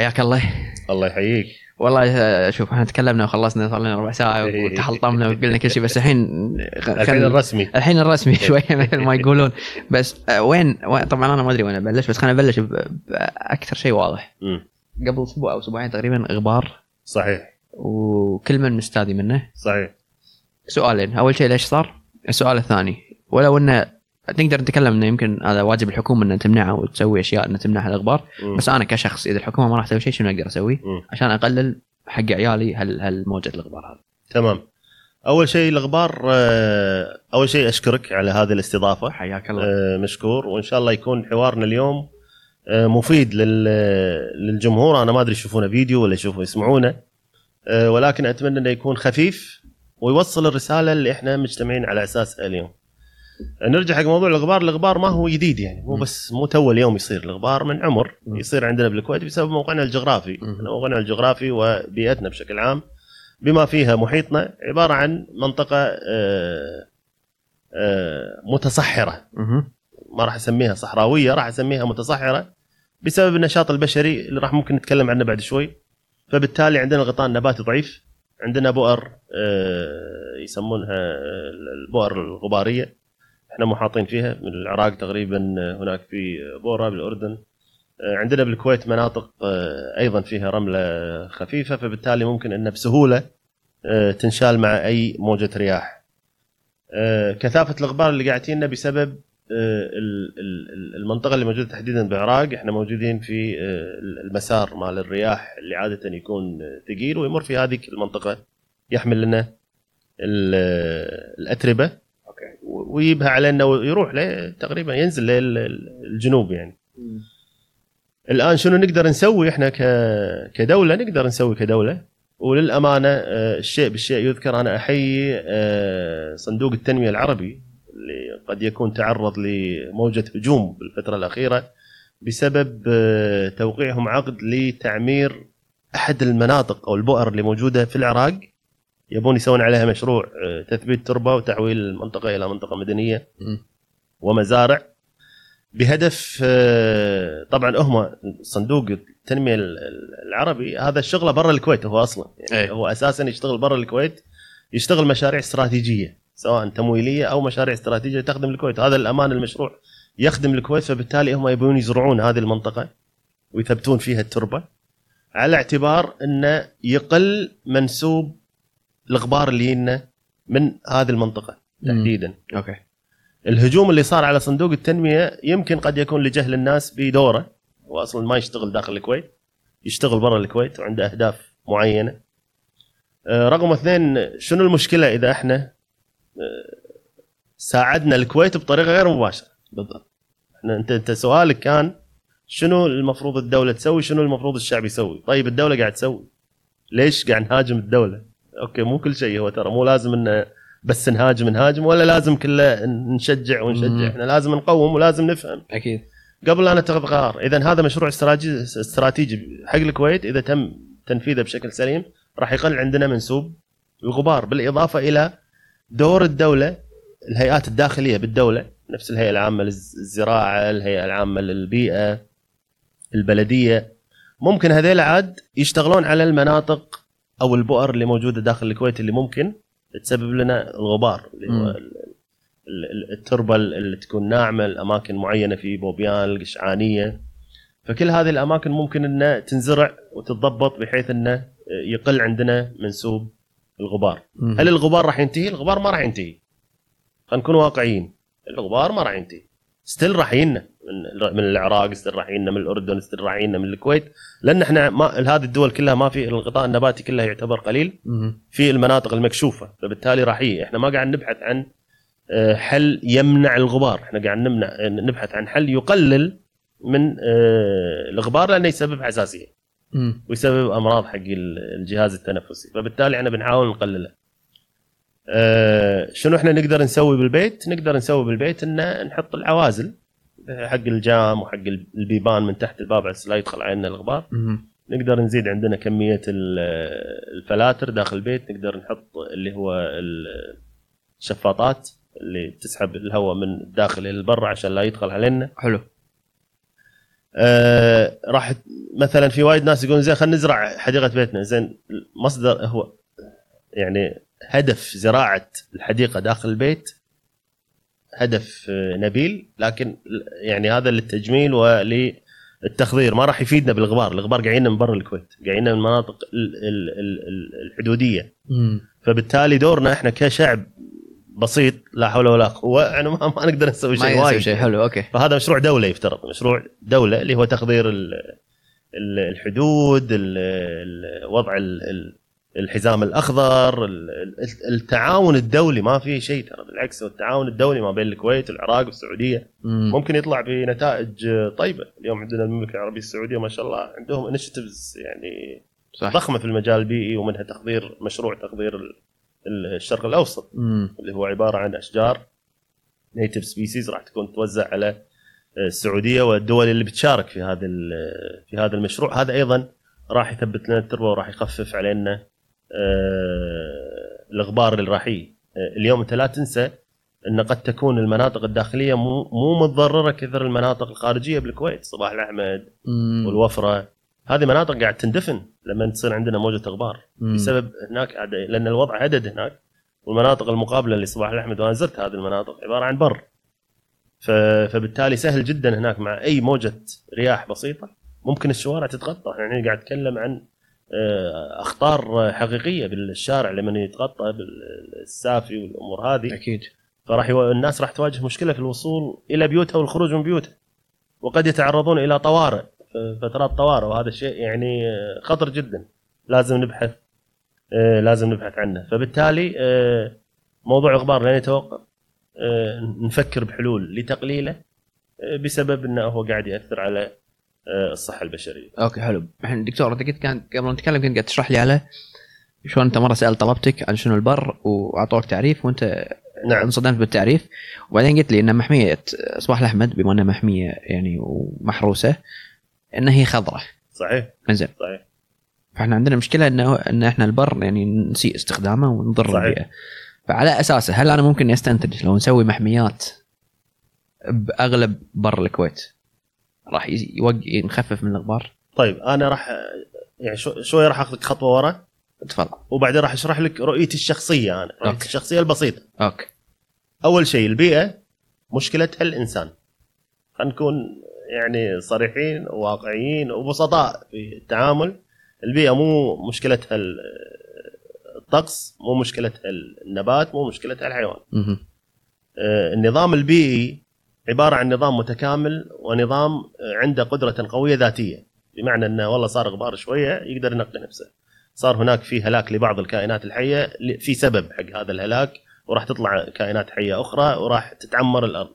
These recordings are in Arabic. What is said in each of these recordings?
حياك الله. الله يحييك. والله آه، شوف إحنا تكلمنا وخلصنا صار لنا ربع ساعة إيه. وتحلطمنا وقلنا كل شيء بس الحين الحين الرسمي. الحين الرسمي شوية مثل ما يقولون. بس آه، وين طبعا أنا ما أدري وين أبلش بس خلينا نبلش ب- بأكثر شيء واضح. قبل أسبوع أو أسبوعين تقريبا غبار. صحيح. وكل من مستاذي منه. صحيح. سؤالين. أول شيء ليش صار؟ السؤال الثاني. ولو إنه نقدر نتكلم إنه يمكن هذا واجب الحكومة إنها تمنعه وتسوي أشياء إنها تمنع مم. بس أنا كشخص إذا الحكومة ما راح تسوي شيء شنو أقدر أسوي. عشان أقلل حق عيالي هل هل موجة الغبار هذا تمام. أول شيء الغبار آه، أول شيء أشكرك على هذه الاستضافة. حياك الله. آه، مشكور. وإن شاء الله يكون حوارنا اليوم آه، مفيد لل- للجمهور. أنا ما أدري يشوفونه فيديو ولا يشوفوا يسمعونه. ولكن أتمنى إنه يكون خفيف ويوصل الرسالة اللي إحنا مجتمعين على أساسها اليوم. نرجع حق موضوع الغبار، الغبار ما هو جديد يعني مو. بس مو تو اليوم يصير الغبار من عمر. يصير عندنا بالكويت بسبب موقعنا الجغرافي،. موقعنا الجغرافي وبيئتنا بشكل عام بما فيها محيطنا عبارة عن منطقة آه، آه، متصحرة. ما راح أسميها صحراوية راح أسميها متصحرة بسبب النشاط البشري اللي راح ممكن نتكلم عنه بعد شوي فبالتالي عندنا الغطاء النباتي ضعيف عندنا بؤر آه، يسمونها البؤر الغبارية إحنا محاطين فيها. من العراق تقريبا آه، هناك في بورا بالأردن. آه، عندنا بالكويت مناطق آه، أيضا فيها رملة خفيفة فبالتالي ممكن انها بسهولة تنشال مع أي موجة رياح. كثافة الغبار اللي قاعد تجينا بسبب ال- ال- المنطقة اللي موجودة تحديدا بالعراق إحنا موجودين في المسار مال الرياح اللي عادة يكون ثقيل ويمر في هذيك المنطقة يحمل لنا ال- الأتربة. ويجيبها علينا ويروح له تقريبا ينزل للجنوب يعني. الآن شنو نقدر نسوي إحنا كدولة؟ نقدر نسوي كدولة. وللأمانة آه، الشيء بالشيء يذكر أنا أحيي آه، صندوق التنمية العربي اللي قد يكون تعرض لموجة هجوم بالفترة الأخيرة بسبب آه، توقيعهم عقد لتعمير أحد المناطق أو البؤر اللي موجودة في العراق. يبون يسوون عليها مشروع آه، تثبيت تربة وتحويل المنطقة إلى منطقة مدنية. ومزارع بهدف آه، طبعا هم صندوق التنمية ال- العربي هذا الشغلة برا الكويت هو أصلا يعني أي. هو أساسا يشتغل برا الكويت يشتغل مشاريع استراتيجية سواء تمويلية أو مشاريع استراتيجية تخدم الكويت هذا الامانه المشروع يخدم الكويت فبالتالي هم يبون يزرعون هذه المنطقة ويثبتون فيها التربة على اعتبار إنه يقل منسوب الغبار اللي يجينا من هذه المنطقة تحديدا. أوكي. الهجوم اللي صار على صندوق التنمية يمكن قد يكون لجهل الناس بدوره. هو أصلا ما يشتغل داخل الكويت يشتغل برا الكويت وعنده أهداف معينة. آه، رقم اثنين شنو المشكلة إذا إحنا آه، ساعدنا الكويت بطريقة غير مباشرة؟ بالضبط. إحنا أنت أنت سؤالك كان شنو المفروض الدولة تسوي شنو المفروض الشعب يسوي؟ طيب الدولة قاعد تسوي. ليش قاعد نهاجم الدولة؟ أوكي مو كل شيء هو ترى مو لازم إنه بس نهاجم نهاجم ولا لازم كله نشجع ونشجع. مم. إحنا لازم نقوم ولازم نفهم. أكيد. قبل لا نتخذ قرار اذا هذا مشروع استراتيجي استراتيجي حق الكويت. إذا تم تنفيذه بشكل سليم راح يقل عندنا منسوب الغبار بالإضافة إلى دور الدولة الهيئات الداخلية بالدولة نفس الهيئة العامة للزراعة الهيئة العامة للبيئة البلدية. ممكن هذيل عاد يشتغلون على المناطق أو البؤر اللي موجودة داخل الكويت اللي ممكن تسبب لنا الغبار اللي هو التربة اللي تكون ناعمة الأماكن معينة في بوبيان القشعانيه فكل هذه الأماكن ممكن إنها تنزرع وتتضبط بحيث إنه يقل عندنا منسوب الغبار. مم. هل الغبار راح ينتهي؟ الغبار ما راح ينتهي. خلينا نكون واقعيين. الغبار ما راح ينتهي. ستيل راح يجينا من من العراق يجينا من الأردن يجينا من الكويت. لأن إحنا ما هذه الدول كلها ما في الغطاء النباتي كله يعتبر قليل. في المناطق المكشوفة. فبالتالي راح إحنا ما قاعد نبحث عن آه، حل يمنع الغبار. إحنا قاعد نمنع نبحث عن حل يقلل من آه، الغبار لأنه يسبب حساسية. ويسبب أمراض حق الجهاز التنفسي. فبالتالي إحنا بنحاول نقلله. آه، شنو إحنا نقدر نسوي بالبيت؟ نقدر نسوي بالبيت إن نحط العوازل. حق الجام وحق البيبان من تحت الباب على أساس لا يدخل علينا الغبار. نقدر نزيد عندنا كمية ال- الفلاتر داخل البيت. نقدر نحط اللي هو ال- الشفاطات اللي تسحب الهواء من الداخل إلى برا عشان لا يدخل علينا. حلو. آه راح مثلا في وايد ناس يقولون زين خلينا نزرع حديقة بيتنا. زين مصدر هو يعني هدف زراعة الحديقة داخل البيت هدف آه، نبيل. لكن يعني هذا للتجميل وللتخضير. ما راح يفيدنا بالغبار. الغبار قاعدين من برا الكويت. قاعدين من المناطق ال- ال- ال- ال- الحدودية. فبالتالي دورنا إحنا كشعب بسيط لا حول ولا قوة. يعني ما, ما نقدر نسوي شيء وايد. شيء حلو. أوكي. فهذا مشروع دولة يفترض. مشروع دولة اللي هو تخضير ال- ال- الحدود ال- ال- وضع الحزام الأخضر ال- ال- التعاون الدولي ما في شيء ترى بالعكس التعاون الدولي ما بين الكويت والعراق والسعوديه مم. ممكن يطلع بنتائج طيبة اليوم عندنا المملكة العربية السعودية ما شاء الله عندهم initiatives يعني صح ضخمة في المجال البيئي ومنها تخضير مشروع تخضير ال- ال- الشرق الأوسط مم. اللي هو عبارة عن أشجار نيتف سبيسيز راح تكون توزع على السعودية والدول اللي بتشارك في هذا في هذا المشروع هذا أيضا راح يثبت لنا التربة وراح يخفف علينا آه، الغبار اللي راح آه، اليوم أنت لا تنسى أن قد تكون المناطق الداخلية مو مو متضررة كثر المناطق الخارجية بالكويت صباح الأحمد مم. والوفرة هذه مناطق قاعد تندفن لما تصير عندنا موجة غبار مم. بسبب هناك لأن الوضع هدد هناك والمناطق المقابلة لصباح الأحمد وأنا زرت هذه المناطق عبارة عن بر. فبالتالي سهل جدا هناك مع أي موجة رياح بسيطة ممكن الشوارع تتغطى يعني قاعد اتكلم عن أخطار حقيقية بالشارع لما يتغطى بالسافي والأمور هذه. أكيد. فراح يو... الناس راح تواجه مشكلة في الوصول إلى بيوتها والخروج من بيوتها. وقد يتعرضون إلى طوارئ فترات طوارئ وهذا الشيء يعني آه، خطر جدا. لازم نبحث آه، لازم نبحث عنه. فبالتالي آه، موضوع الغبار لن يتوقف. آه، نفكر بحلول لتقليله آه، بسبب إنه هو قاعد يأثر على آه، الصحة البشرية. أوكي حلو. الحين دكتور أنت كنت كان قبل ما نتكلم كنت قاعد تشرح لي على شلون أنت مرة سالت طلبتك عن شنو البر وأعطوك تعريف وأنت نعم. انصدمت بالتعريف. وبعدين قلت لي إن محمية صباح الأحمد بما إنها محمية يعني ومحروسة إن هي خضراء صحيح. إنزين. صحيح. فإحنا عندنا مشكلة انه إن إحنا البر يعني نسيء استخدامه ونضر. البيئه فعلى أساسه هل أنا ممكن أستنتج لو نسوي محميات بأغلب بر الكويت؟ راح. نخفف من الغبار طيب أنا راح يعني شو- شوي راح أخذك خطوة ورا. تفضل. وبعدين راح أشرح لك رؤيتي الشخصية أنا. رؤيتي. الشخصية البسيطة. أوكي. أول شيء البيئة مشكلتها الإنسان. خلينا نكون يعني صريحين وواقعيين وبسطاء في التعامل. البيئة مو مشكلتها ال- الطقس مو مشكلتها النبات مو مشكلتها الحيوان. آه، النظام البيئي عبارة عن نظام متكامل ونظام عنده قدرة قوية ذاتية. بمعنى إنه والله صار غبار شوية يقدر ينقي نفسه. صار هناك في هلاك لبعض الكائنات الحية في سبب حق هذا الهلاك وراح تطلع كائنات حية أخرى وراح تتعمر الأرض.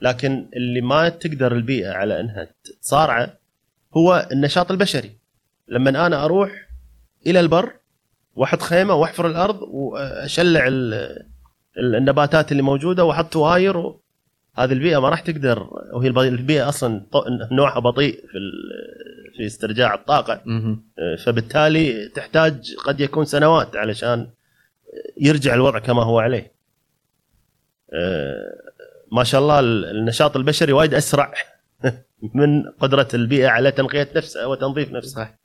لكن اللي ما تقدر البيئة على إنها تصارعه هو النشاط البشري. لما أنا أروح إلى البر وأحط خيمة وأحفر الأرض وأشلع ال- ال- النباتات اللي موجودة وأحط واير. هذه البيئة ما راح تقدر وهي الب- البيئة أصلا نوعها بطيء في في استرجاع الطاقة. مهم. فبالتالي تحتاج قد يكون سنوات علشان يرجع الوضع كما هو عليه. آه، ما شاء الله ال- النشاط البشري وايد أسرع من قدرة البيئة على تنقية نفسها وتنظيف نفسها.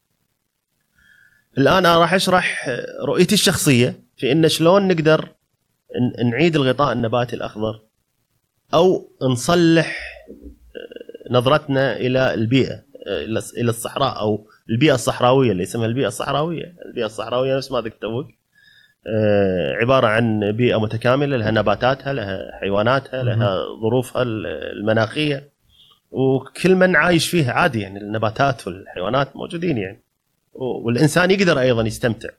الآن أنا راح أشرح رؤيتي الشخصية في إن شلون نقدر نعيد الغطاء النباتي الأخضر. أو نصلح آه، نظرتنا إلى البيئة آه، إلى الصحراء أو البيئة الصحراوية اللي اسمها البيئة الصحراوية، البيئة الصحراوية نفس ما ذكرت توك آه، عبارة عن بيئة متكاملة لها نباتاتها لها حيواناتها لها ظروفها ال- المناخية وكل من عايش فيها عادي يعني النباتات والحيوانات موجودين يعني. والإنسان يقدر أيضا يستمتع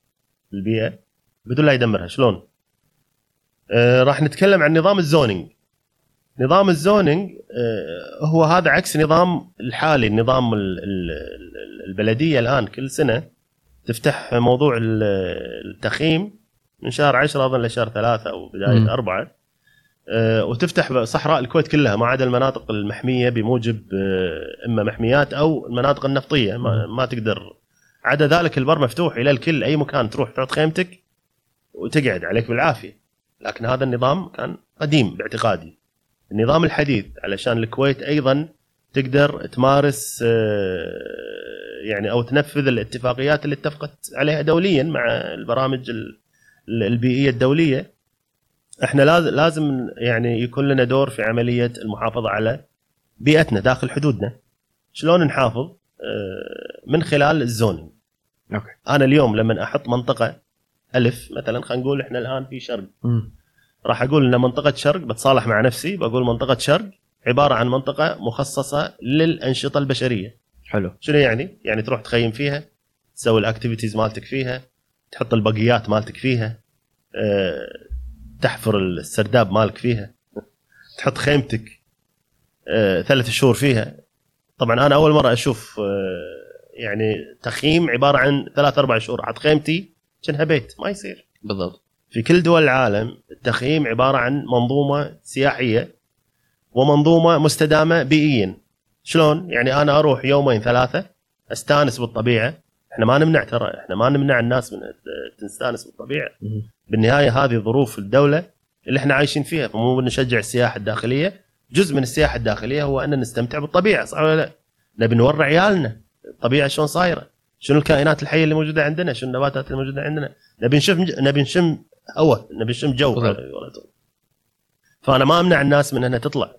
بالبيئة بدون لا يدمرها. شلون؟ راح نتكلم عن نظام ال zoning. نظام ال zoning آه هو هذا عكس نظام الحالي النظام ال- ال- ال- البلدية الآن كل سنة تفتح موضوع ال- التخييم من شهر 10 أظن لشهر ثلاثة أو بداية مم. أربعة آه، وتفتح صحراء الكويت كلها ما عدا المناطق المحمية بموجب آه، إما محميات أو المناطق النفطية ما, ما تقدر. عدا ذلك البر مفتوح إلى الكل أي مكان تروح تحط خيمتك وتقعد عليك بالعافية. لكن هذا النظام كان قديم باعتقادي. النظام الحديث علشان الكويت أيضا تقدر تمارس آه، يعني أو تنفذ الاتفاقيات اللي اتفقت عليها دوليا مع البرامج ال- البيئية الدولية. إحنا لاز- لازم يعني يكون لنا دور في عملية المحافظة على بيئتنا داخل حدودنا. شلون نحافظ؟ آه، من خلال ال zoning. أوكي. أنا اليوم لما أحط منطقة ألف مثلا خلينا نقول إحنا الآن في شرق. راح أقول إن منطقة شرق بتصالح مع نفسي بقول منطقة شرق عبارة عن منطقة مخصصة للأنشطة البشرية. حلو. شنو يعني؟ يعني تروح تخيم فيها تسوي ال activities مالتك فيها تحط البقيات مالتك فيها أه، تحفر السرداب مالك فيها تحط خيمتك أه، ثلاث شهور فيها. طبعا أنا أول مرة أشوف أه، يعني تخييم عبارة عن ثلاث أربع شهور. حط خيمتي كأنها بيت ما يصير. بالضبط. في كل دول العالم التخييم عبارة عن منظومة سياحية ومنظومة مستدامة بيئيا. شلون؟ يعني أنا أروح يومين ثلاثة أستأنس بالطبيعة. إحنا ما نمنع ترى إحنا ما نمنع الناس من تستأنس بالطبيعة. بالنهاية هذه ظروف الدولة اللي إحنا عايشين فيها فمو نشجع السياحة الداخلية. جزء من السياحة الداخلية هو ان نستمتع بالطبيعة صح ولا لا؟ نبي نوري عيالنا. الطبيعة شلون صايرة؟ شنو الكائنات الحية اللي موجودة عندنا؟ شنو النباتات اللي موجودة عندنا؟ نبي نشم نبي نشم هواء نبي نشم جو. فأنا ما أمنع الناس من أنها تطلع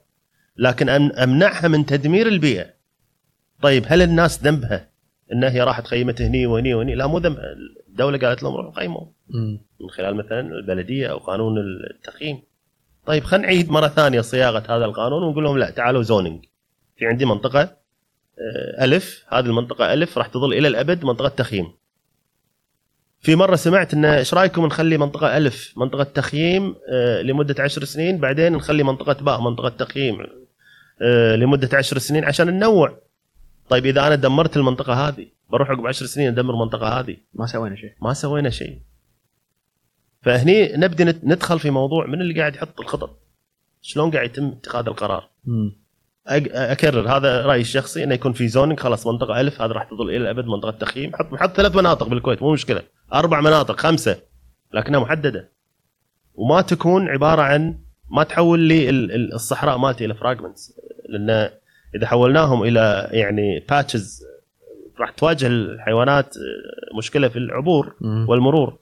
لكن أمنعها من تدمير البيئة. طيب هل الناس ذنبها ان هي راحت خيمت هني وهني وهني؟ لا مو ذنبها. الدولة قالت لهم روحوا خيموا مم. من خلال مثلا البلدية أو قانون التخييم طيب خلينا نعيد مرة ثانية صياغة هذا القانون ونقول لهم لا تعالوا زونينج في عندي منطقة آه، ألف. هذه المنطقة ألف راح تظل إلى الأبد منطقة تخييم في مرة سمعت إن إيش رأيكم نخلي منطقة ألف منطقة تخييم آه، لمدة عشر سنين بعدين نخلي منطقة باء منطقة تخييم آه، لمدة عشر سنين عشان ننوع. طيب إذا أنا دمرت المنطقة هذه بروح عقب عشر سنين أدمر المنطقة هذه. ما سوينا شيء. ما سوينا شيء. فهني نبدا ندخل في موضوع من اللي قاعد يحط الخطط. شلون قاعد يتم اتخاذ القرار؟ مم. أكرر هذا رأيي الشخصي إنه يكون في زونينج خلاص منطقة ألف هذا راح تظل إلى الابد منطقة تخييم حط حط ثلاث مناطق بالكويت مو مشكلة. أربع مناطق خمسة لكنها محددة. وما تكون عبارة عن ما تحول لي ال- ال- الصحراء مالتي إلى fragments لأن إذا حولناهم إلى يعني patches راح تواجه الحيوانات آه، مشكلة في العبور. والمرور.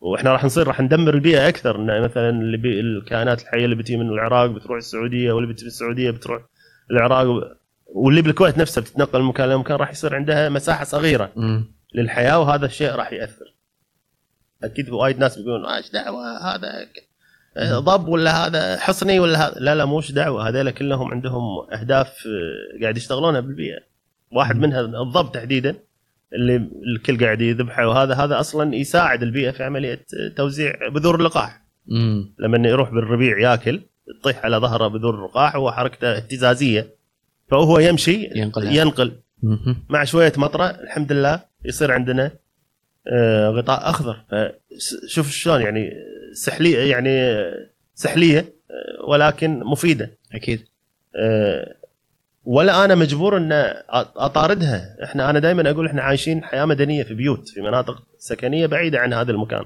وإحنا راح نصير راح ندمر البيئة أكثر. إن مثلا الكائنات الحية اللي بتجي من العراق بتروح السعودية واللي بتجي من السعودية بتروح العراق واللي بالكويت نفسها بتتنقل من مكان لمكان راح يصير عندها مساحة صغيرة مم. للحياة وهذا الشيء راح يأثر. أكيد وايد ناس بيقولون "آه، إيش دعوة هذا ضب ولا هذا حصني ولا هذا لا لا موش دعوة هذول كلهم عندهم أهداف آه، قاعد يشتغلونها بالبيئة. واحد. منها الضب تحديدا اللي الكل قاعد يذبحه وهذا هذا أصلا يساعد البيئة في عملية توزيع بذور اللقاح مم. لما يروح بالربيع ياكل تطيح على ظهره بذور اللقاح وهو حركته اهتزازية. فهو يمشي. ينقل. مم. مع شوية مطرة الحمد لله يصير عندنا آه، غطاء أخضر. شوف شلون يعني سحليه يعني سحلية آه، ولكن مفيدة. أكيد. آه، ولا أنا مجبور إن أطاردها. إحنا أنا دائما أقول إحنا عايشين حياة مدنية في بيوت في مناطق سكنية بعيدة عن هذا المكان.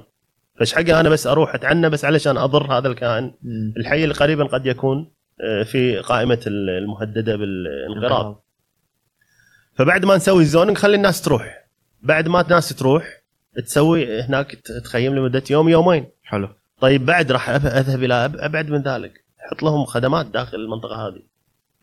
فايش حقي أنا بس أروح أتعنى بس علشان أضر هذا الكائن. الحي اللي قريبا قد يكون آه، في قائمة المهددة بالانقراض. فبعد ما نسوي الزوننج خلي الناس تروح. بعد ما الناس تروح تسوي هناك تخيم لمدة يوم يومين. حلو. طيب بعد راح أذهب إلى أبعد من ذلك. حط لهم خدمات داخل المنطقة هذه.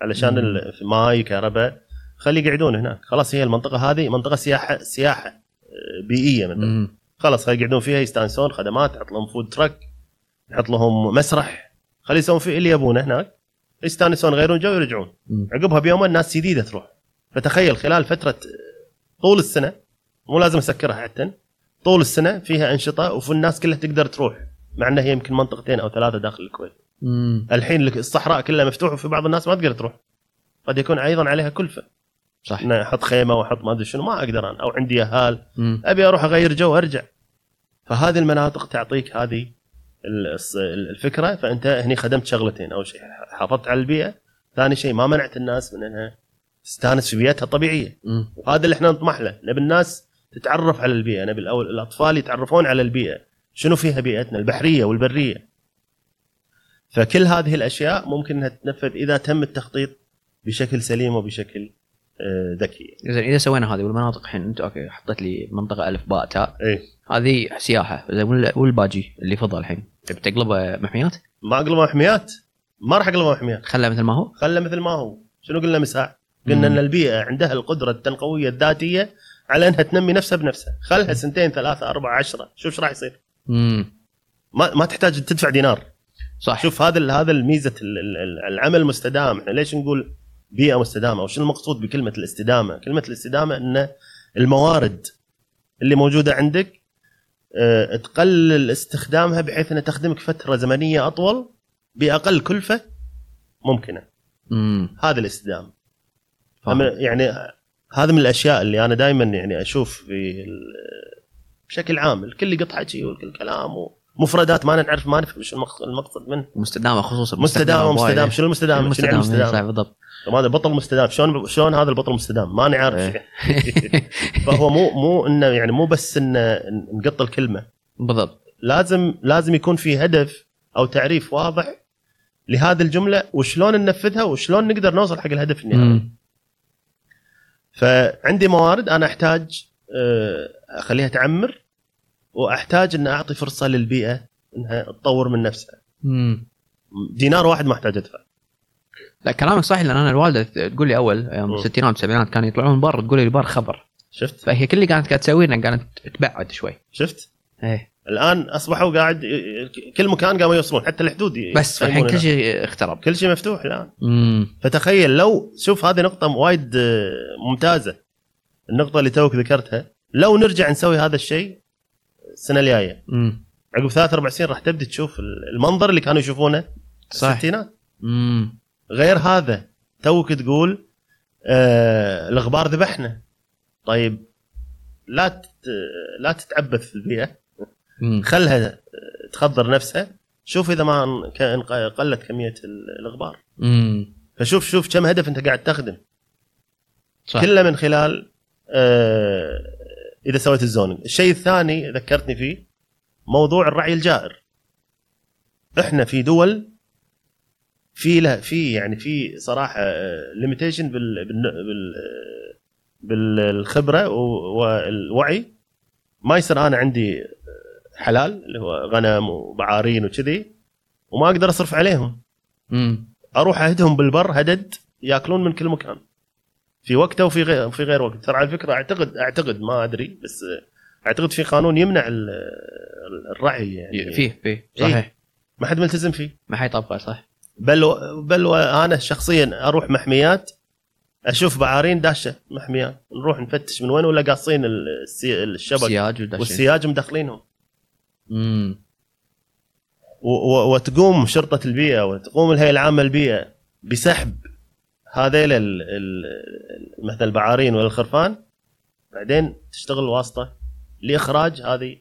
علشان ماي كهرباء. خلي يقعدون هناك. خلاص هي المنطقة هذه منطقة سياحة سياحة آه، بيئية مثلا. خلاص يقعدون فيها يستانسون خدمات حط لهم food truck حط لهم مسرح. خلي يسوون فيه اللي يبونه هناك. يستانسون يغيرون جو يرجعون. مم. عقبها بيومين ناس جديدة تروح. فتخيل خلال فترة طول السنة مو لازم أسكرها حتى طول السنة فيها أنشطة وفي الناس كلها تقدر تروح مع انها هي يمكن منطقتين أو ثلاثة داخل الكويت. مم. الحين الصحراء كلها مفتوحة وفي بعض الناس ما تقدر تروح. قد يكون أيضا عليها كلفة. صح. ان أحط خيمة واحط ما أدري شنو ما أقدر أنا أو عندي أهال. مم. أبي أروح أغير جو وارجع فهذه المناطق تعطيك هذه الفكرة فأنت هني خدمت شغلتين. أول شيء حافظت على البيئة. ثاني شيء ما منعت الناس من إنها تستانس في بيئتها الطبيعيه مم. وهذا اللي إحنا نطمح له. نبي الناس تتعرف على البيئة. نبي الأول الأطفال يتعرفون على البيئة. شنو فيها بيئتنا البحرية والبرية. فكل هذه الأشياء ممكن إنها تتنفذ إذا تم التخطيط بشكل سليم وبشكل آه، ذكي زين إذا سوينا هذه والمناطق الحين أنت okay حطيت لي منطقة ألف باء تاء إيه. هذه سياحة. والباجي اللي فضل الحين. تبي تقلبه محميات؟ ما اقلبها محميات؟ ما راح اقلبها محميات. خله مثل ما هو؟ خله مثل ما هو. شنو قلنا مساع قلنا. إن البيئة عندها القدرة التنقوية الذاتية على إنها تنمي نفسها بنفسها. خلها سنتين ثلاثة أربعة عشرة. شوف إيش راح يصير. امم ما ما تحتاج تدفع دينار. صح. شوف هذا هذا الميزة ال- ال- ال- العمل المستدام إحنا ليش نقول بيئة مستدامه وش المقصود بكلمة الاستدامة؟ كلمة الاستدامة إن الموارد اللي موجودة عندك آه، تقلل استخدامها بحيث إنها تخدمك فترة زمنية أطول بأقل كلفة ممكنة. امم هذا الاستدامة. يعني هذا من الأشياء اللي أنا دائما يعني أشوف في بشكل عام الكل يقط حكي والكل كلام ومفردات ما نعرف ما نفهم شو المقصد- منه. مستدامة خصوصا مستدام مستدام. شنو المستدام؟ مستدام؟ بالضبط. طب هذا بطل مستدام. شلون شلون هذا البطل مستدام؟ ما نعرف. إيه. فهو مو مو إنه يعني مو بس إنه نقط الكلمة. بالضبط. لازم لازم يكون في هدف أو تعريف واضح لهذه الجملة وشلون ننفذها وشلون نقدر نوصل حق الهدف النهائي. فعندي موارد. أنا أحتاج آه، أخليها تعمر. وأحتاج ان أعطي فرصة للبيئة إنها تطور من نفسها. مم. دينار واحد ما أحتاج أدفع. لا كلامك صحيح لأن أنا الوالدة تقول لي أول مم. الستينات والسبعينات كانوا يطلعون بر تقول لي البر خبر شفت؟ فهي كل اللي كانت قاعدة تسويه إنها قاعدة تبعد شوي شفت؟ إيه الآن أصبحوا قاعد كل مكان قاموا يوصلون حتى الحدود بس الحين كل. شيء اخترب كل شيء مفتوح الآن امم فتخيل لو شوف هذه نقطة وايد آه، ممتازة النقطة اللي توك ذكرتها لو نرجع نسوي هذا الشيء السنة الجاية. عقب ثلاث أربع سنين راح تبدأ تشوف المنظر اللي كانوا يشوفونه. صح الستينات. غير هذا توك تقول آه الغبار ذبحنا. طيب لا تت... لا تتعبث في البيئة. خلها تخضر نفسها. شوف إذا ما قلت كمية ال- الغبار امم فشوف شوف كم هدف أنت قاعد تخدم. صح. كله من خلال آه إذا سويت ال zoning. الشيء الثاني ذكرتني فيه موضوع الرعي الجائر. إحنا في دول في له في يعني في صراحة limitation بال بال بال بالخبرة والوعي. ما يصير أنا عندي حلال اللي هو غنم وبعارين وكذي وما أقدر أصرف عليهم. امم أروح أهدهم بالبر هدد يأكلون من كل مكان. في وقته وفي غير في غير وقت ترى على فكرة اعتقد أعتقد ما أدري بس أعتقد في قانون يمنع ال- الرعي يعني. فيه فيه. صحيح. ما حد ملتزم فيه. ما حيطبقه صح. بل و- بل وأنا شخصيا أروح محميات أشوف بعارين داشه محميات. نروح نفتش من وين ولا قاصين السي- الشبك سياج ودشين والسياج مدخلينهم. امم و- و- وتقوم شرطة البيئة وتقوم الهيئة العامة للبيئة بسحب هذيل ال- ال- مثل البعارين والخرفان بعدين تشتغل واسطة لإخراج هذه.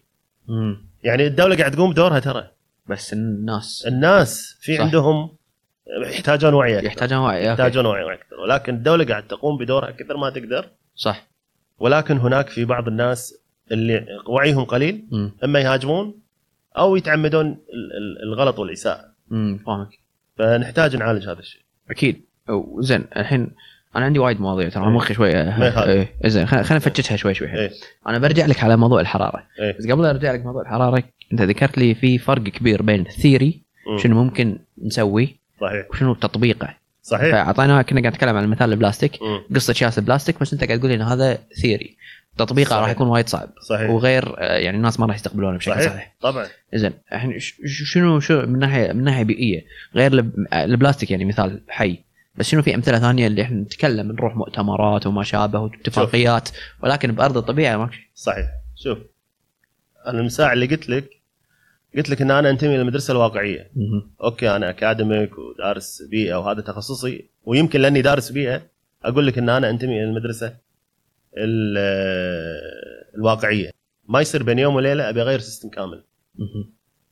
امم يعني الدولة قاعد تقوم بدورها ترى. بس الناس. الناس في صح. عندهم يحتاجون وعي أكثر. يحتاجون وعي. يحتاجون وعي أكثر. ولكن الدولة قاعد تقوم بدورها كثر ما تقدر. صح. ولكن هناك في بعض الناس اللي وعيهم قليل امم أما يهاجمون أو يتعمدون ال- ال- الغلط والإساءة. امم فاهمك. فنحتاج نعالج هذا الشيء. أكيد. زين الحين أنا عندي وايد مواضيع ترى إيه. مخي ما يخالف. إيه. زين خلينا نفتشها شوي شوي إيه. أنا برجع لك على موضوع الحرارة إيه. بس قبل أرجع لك موضوع الحرارة أنت ذكرت لي في فرق كبير بين الثيري. شنو ممكن نسوي صحيح وشنو تطبيقه صحيح فأعطينا كنا قاعد نتكلم عن مثال البلاستيك مم. قصة جياس البلاستيك بس أنت قاعد تقول لي إن هذا theory تطبيقه. راح يكون وايد صعب صحيح وغير آه، يعني الناس ما راح يستقبلونه بشكل صحيح, صحيح. طبعا زين الحين شنو شو من ناحية من ناحية بيئية غير الب- البلاستيك يعني مثال حي بس شنو في أمثلة ثانية اللي إحنا نتكلم نروح مؤتمرات وما شابه واتفاقيات ولكن بأرض الطبيعة ما في صحيح. شوف أنا المساع اللي قلت لك قلت لك إن أنا أنتمي للمدرسة الواقعية. مهم. okay أنا academic ودارس بيئة وهذا تخصصي ويمكن لأني دارس بيئة أقول لك إن أنا أنتمي إلى المدرسة ال- الواقعية. ما يصير بين يوم وليلة أبي أغير سيستم كامل.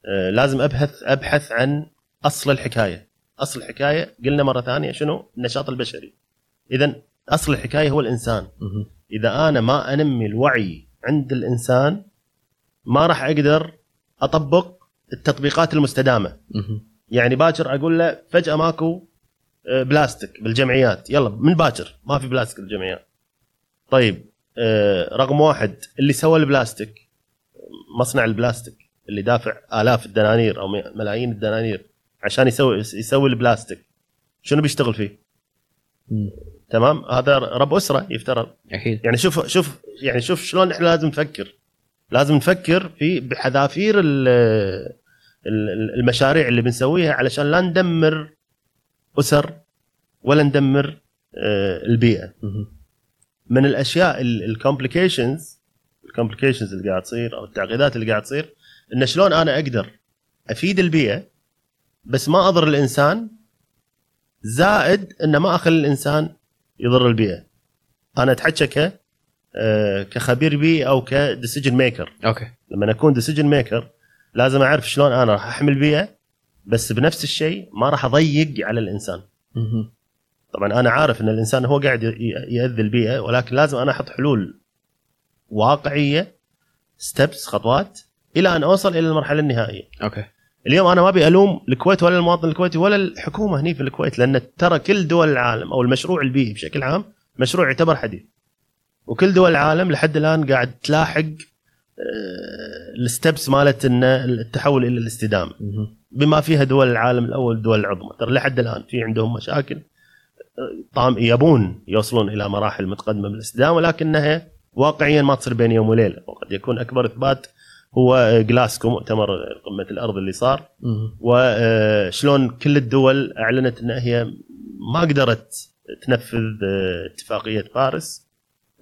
آه، لازم أبحث أبحث عن أصل الحكاية. أصل الحكاية قلنا مرة ثانية شنو؟ النشاط البشري. اذا أصل الحكاية هو الإنسان. إذا أنا ما أنمي الوعي عند الإنسان ما راح أقدر أطبق التطبيقات المستدامة. يعني باكر أقول له فجأة ماكو آه، بلاستيك بالجمعيات. يلا من باكر؟ ما في بلاستيك بالجمعيات. طيب آه، رقم واحد اللي سوى البلاستيك مصنع البلاستيك اللي دافع آلاف الدنانير أو ملايين الدنانير. عشان يسوي يسوي البلاستيك شنو بيشتغل فيه؟ مم. تمام هذا رب أسرة يفترض أكيد يعني شوف شوف يعني شوف شلون إحنا لازم نفكر لازم نفكر في بحذافير ال- ال- المشاريع اللي بنسويها علشان لا ندمر أسر ولا ندمر آه، البيئة. من الأشياء ال complications ال complications اللي قاعد تصير أو التعقيدات اللي قاعد تصير إن شلون أنا أقدر أفيد البيئة بس ما أضر الإنسان زائد ان ما أخلي الإنسان يضر البيئة. أنا أتحكى ك آه، كخبير بيئي أو ك decision maker okay. لما اكون decision maker لازم أعرف شلون أنا راح أحمي البيئة بس بنفس الشيء ما راح أضيق على الإنسان. طبعا أنا عارف إن الإنسان هو قاعد يأذي البيئة ولكن لازم أنا أحط حلول واقعية steps خطوات إلى أن أوصل إلى المرحلة النهائية. okay. اليوم أنا ما أبي ألوم الكويت ولا المواطن الكويتي ولا الحكومة هني في الكويت لأن ترى كل دول العالم أو المشروع البيئي بشكل عام مشروع يعتبر حديث. وكل دول العالم لحد الآن قاعد تلاحق آه، الستبس مالت إن التحول إلى الاستدامة. بما فيها دول العالم الأول الدول العظمى ترى لحد الآن في عندهم مشاكل طام يبون يوصلون إلى مراحل متقدمة بالاستدامة ولكنها واقعيا ما تصير بين يوم وليلة وقد يكون أكبر إثبات هو جلاسكو مؤتمر قمة الأرض اللي صار. وشلون كل الدول أعلنت إن هي ما قدرت تنفذ آه، اتفاقية باريس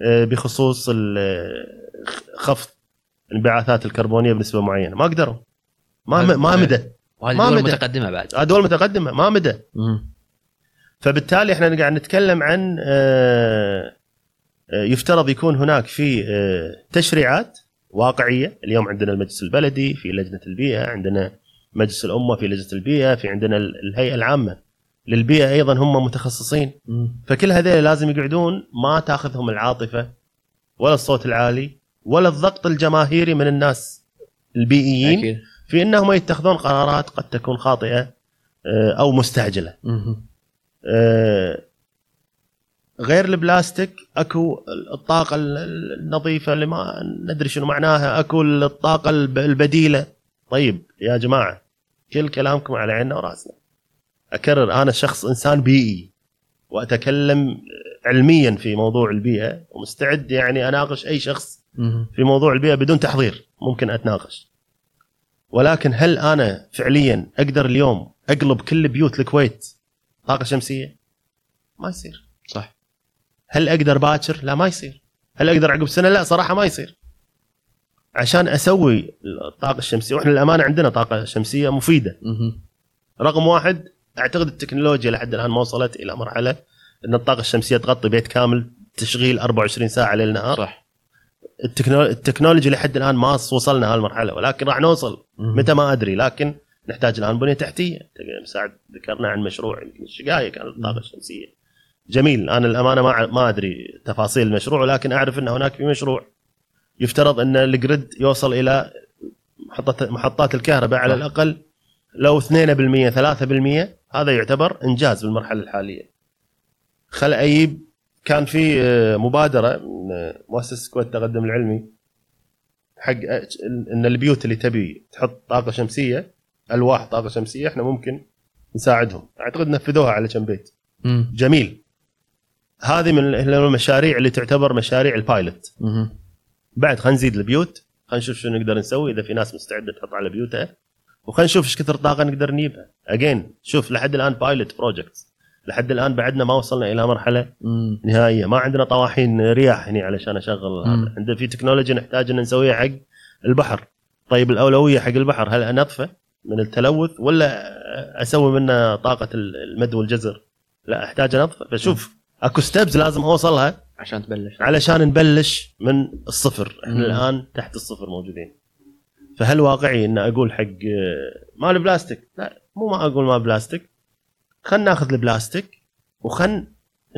آه، بخصوص ال- خفض انبعاثات الكربونية بنسبة معينة. ما قدروا. ما ما مدى. ما دول مدى. متقدمة بعد. آه، دول متقدمة. ما مدى. فبالتالي إحنا قاعد نتكلم عن آه، آه، يفترض يكون هناك في آه، تشريعات واقعية. اليوم عندنا المجلس البلدي في لجنة البيئة عندنا مجلس الأمة في لجنة البيئة في عندنا ال- الهيئة العامة للبيئة أيضا هم متخصصين. فكل هذول لازم يقعدون ما تأخذهم العاطفة ولا الصوت العالي ولا الضغط الجماهيري من الناس البيئيين أكيد. في إنهم يتخذون قرارات قد تكون خاطئة آه، أو مستعجلة. غير البلاستيك أكو الطاقة ال- النظيفة اللي ما ندري شنو معناها أكو الطاقة الب- البديلة. طيب يا جماعة كل كلامكم على عيننا وراسنا. أكرر أنا شخص إنسان بيئي وأتكلم علميا في موضوع البيئة ومستعد يعني أناقش أي شخص. في موضوع البيئة بدون تحضير ممكن أتناقش. ولكن هل أنا فعليا أقدر اليوم أقلب كل بيوت الكويت طاقة شمسية؟ ما يصير. صح. هل أقدر باكر؟ لا ما يصير. هل أقدر عقب سنة؟ لا صراحة ما يصير. عشان أسوي الطاقة الشمسية وإحنا للأمانة عندنا طاقة شمسية مفيدة. رقم واحد أعتقد التكنولوجيا لحد الآن ما وصلت إلى مرحلة إن الطاقة الشمسية تغطي بيت كامل تشغيل 24 ساعة ليل نهار. صح. التكنو... التكنولوجيا لحد الآن ما وصلنا هالمرحلة ولكن راح نوصل. متى ما أدري لكن نحتاج الآن بنية تحتية. مساعد ذكرنا عن مشروع الشقايه كان الطاقة الشمسية. جميل أنا الأمانة ما ما أدري تفاصيل المشروع ولكن أعرف إن هناك في مشروع يفترض إن الجريد يوصل إلى محطات محطات الكهرباء على صح. الأقل لو 2% 3% هذا يعتبر إنجاز بالمرحلة الحالية. خل أجيب كان في آه، مبادرة من آه، مؤسسه الكويت التقدم العلمي حق آه، إن البيوت اللي تبي تحط طاقة شمسية ألواح طاقة شمسية إحنا ممكن نساعدهم أعتقد نفذوها على كم بيت. جميل هذه من المشاريع اللي تعتبر مشاريع ال pilot. بعد خلينا نزيد البيوت خلينا نشوف شو نقدر نسوي إذا في ناس مستعدة تحط على بيوتها وخلينا نشوف إيش كثر طاقة نقدر نجيبها again شوف لحد الآن pilot project لحد الآن بعدنا ما وصلنا إلى مرحلة مم. نهائية. ما عندنا طواحين رياح هنا علشان أشغل. مم. هذا عندنا في تكنولوجيا نحتاج إن نسويها حق البحر. طيب الأولوية حق البحر هل انظفه من التلوث ولا أسوي منه طاقة المد والجزر؟ لا أحتاج انظفه فشوف اكو steps لازم اوصلها عشان تبلش. علشان نبلش من الصفر. إحنا مم. الآن تحت الصفر موجودين. فهل واقعي إن أقول حق آه، ما البلاستيك لا مو ما أقول ما بلاستيك. خلينا ناخذ البلاستيك وخلنا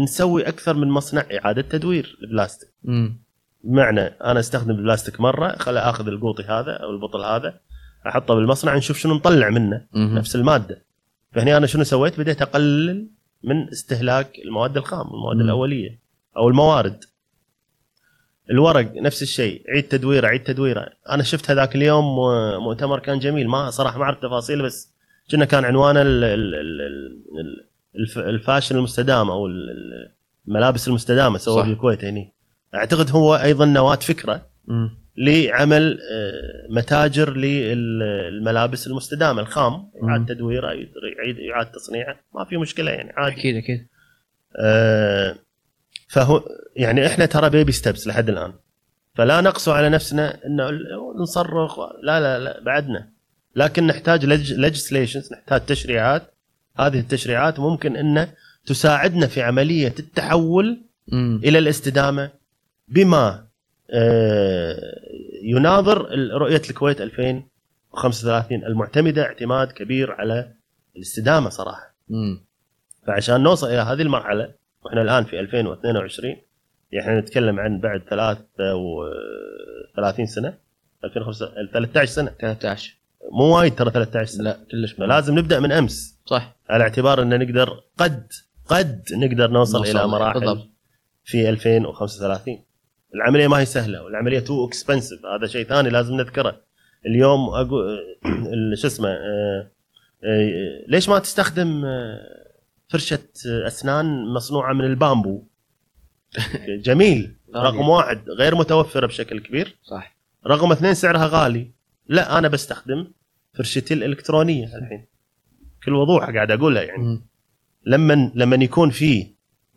نسوي أكثر من مصنع إعادة تدوير البلاستيك. مم. بمعنى أنا أستخدم البلاستيك مرة خل أخذ القوطي هذا أو البطل هذا أحطه بالمصنع نشوف شنو نطلع منه مهم. نفس المادة. فهني أنا شنو سويت؟ بديت أقلل من استهلاك المواد الخام المواد مم. الأولية أو الموارد الورق نفس الشيء عيد تدويره عيد تدويره أنا شفت هذاك اليوم آه، مؤتمر كان جميل ما صراحة ما أعرف تفاصيل بس كنا كان عنوانه ال- ال- ال- ال- الف- الفاشن المستدام أو ال- ال- الملابس المستدامة سووا صح. بالكويت هني أعتقد هو أيضا نواة فكرة مم. لعمل آه، متاجر للملابس المستدامة الخام. إعادة تدويره يعيد إعادة تصنيعه ما في مشكلة يعني عادي. أكيد أكيد. آه، فهو يعني إحنا ترى بيبي ستبس لحد الآن. فلا نقسو على نفسنا إنه نصرخ لا لا لا بعدنا. لكن نحتاج ليجسليشنز نحتاج تشريعات. هذه التشريعات ممكن إن تساعدنا في عملية التحول مم. إلى الاستدامة بما يناظر رؤية الكويت 2035 المعتمدة اعتماد كبير على الاستدامة صراحة. مم. فعشان نوصل إلى هذه المرحلة وإحنا الآن في 2022 يعني نتكلم عن بعد 33 سنة 2005 13 سنة. 13 مو وايد ترى 13 سنة. لا كلش مهم. فلازم نبدأ من أمس. صح. على اعتبار إن نقدر قد قد نقدر نوصل, نوصل إلى مراحل بالضبط. في 2035 العملية ما هي سهلة والعملية too expensive هذا شيء ثاني لازم نذكره. اليوم أقول شو اسمه آه، آه، ليش ما تستخدم آه، فرشة أسنان مصنوعة من البامبو؟ جميل. رقم واحد غير متوفرة بشكل كبير. صح. رقم اثنين سعرها غالي. لا أنا بستخدم فرشتي الإلكترونية الحين. بكل وضوح قاعد اقولها يعني. لما لما يكون في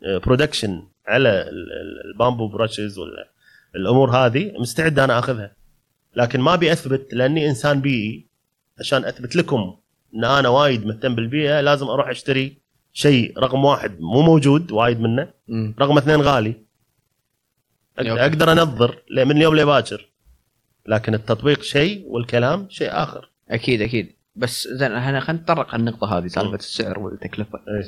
production على ال- ال- ال bamboo brushes ولا الأمور هذه مستعد أنا أخذها لكن ما أبي أثبت لأني إنسان بيئي عشان أثبت لكم إن أنا وايد مهتم بالبيئة لازم أروح أشتري شيء رقم واحد مو موجود وايد منه. رقم اثنين غالي. أقدر أنظر من اليوم لباكر لكن التطبيق شيء والكلام شيء آخر أكيد أكيد بس زين إحنا خلينا نتطرق على النقطه هذه سالفة. السعر والتكلفة إيه.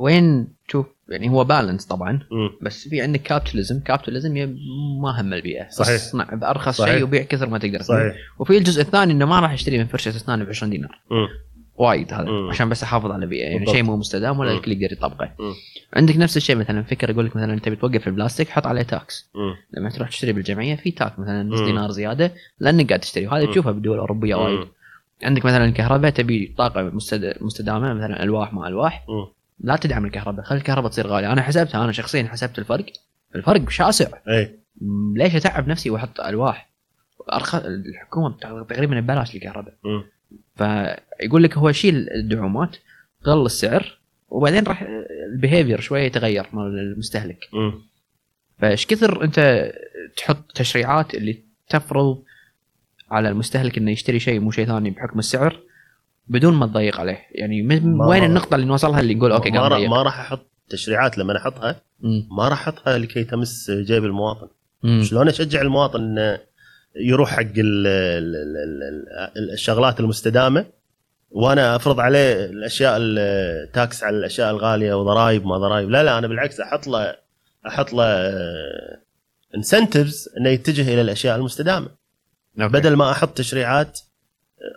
وين تشوف يعني هو balance طبعا مم. بس في عندك capitalism capitalism ما هم البيئة صحيح. اصنع بارخص صحيح. شيء وبيع كثر ما تقدر صحيح وفي الجزء الثاني إنه ما راح اشتري من فرشه اسنان ب 20 دينار مم. وايد هذا مم. عشان بس أحافظ على البيئه يعني. شيء مو مستدام ولا. الكل يقدر يطبقه. عندك نفس الشيء مثلا فكرة يقول لك مثلا أنت بتوقف البلاستيك حط عليه tax. لما تروح تشتري بالجمعية في tax مثلا نص. دينار زيادة لأنك قاعد تشتري وهذا. تشوفها بالدول الأوروبية وايد. عندك مثلا الكهرباء تبي طاقة مستد... مستدامة مثلا ألواح ما ألواح مم. لا تدعم الكهرباء خلي الكهرباء تصير غالية. أنا حسبتها أنا شخصيا حسبت الفرق. الفرق شاسع. اي ليش أتعب نفسي وأحط ألواح؟ أرخ... الحكومة تقريبا ببلاش الكهرباء. فيقول لك هو شيل الدعومات غل السعر وبعدين راح البيهيفير شوية يتغير مال المستهلك. فايش كثر أنت تحط تشريعات اللي تفرض على المستهلك إنه يشتري شيء مو شيء ثاني بحكم السعر؟ بدون ما تضيق عليه يعني من وين النقطة اللي نوصلها اللي نقول okay ما, ما راح أحط تشريعات لما أحطها. ما راح أحطها لكي تمس جيب المواطن مم. شلون أشجع المواطن إنه يروح حق ال ال ال ال الشغلات المستدامة وأنا أفرض عليه الأشياء ال tax على الأشياء الغالية وضرائب ما ضرائب لا لا أنا بالعكس أحط له أحط له انسنتفز إنه يتجه إلى الأشياء المستدامة أوكي. بدل ما أحط تشريعات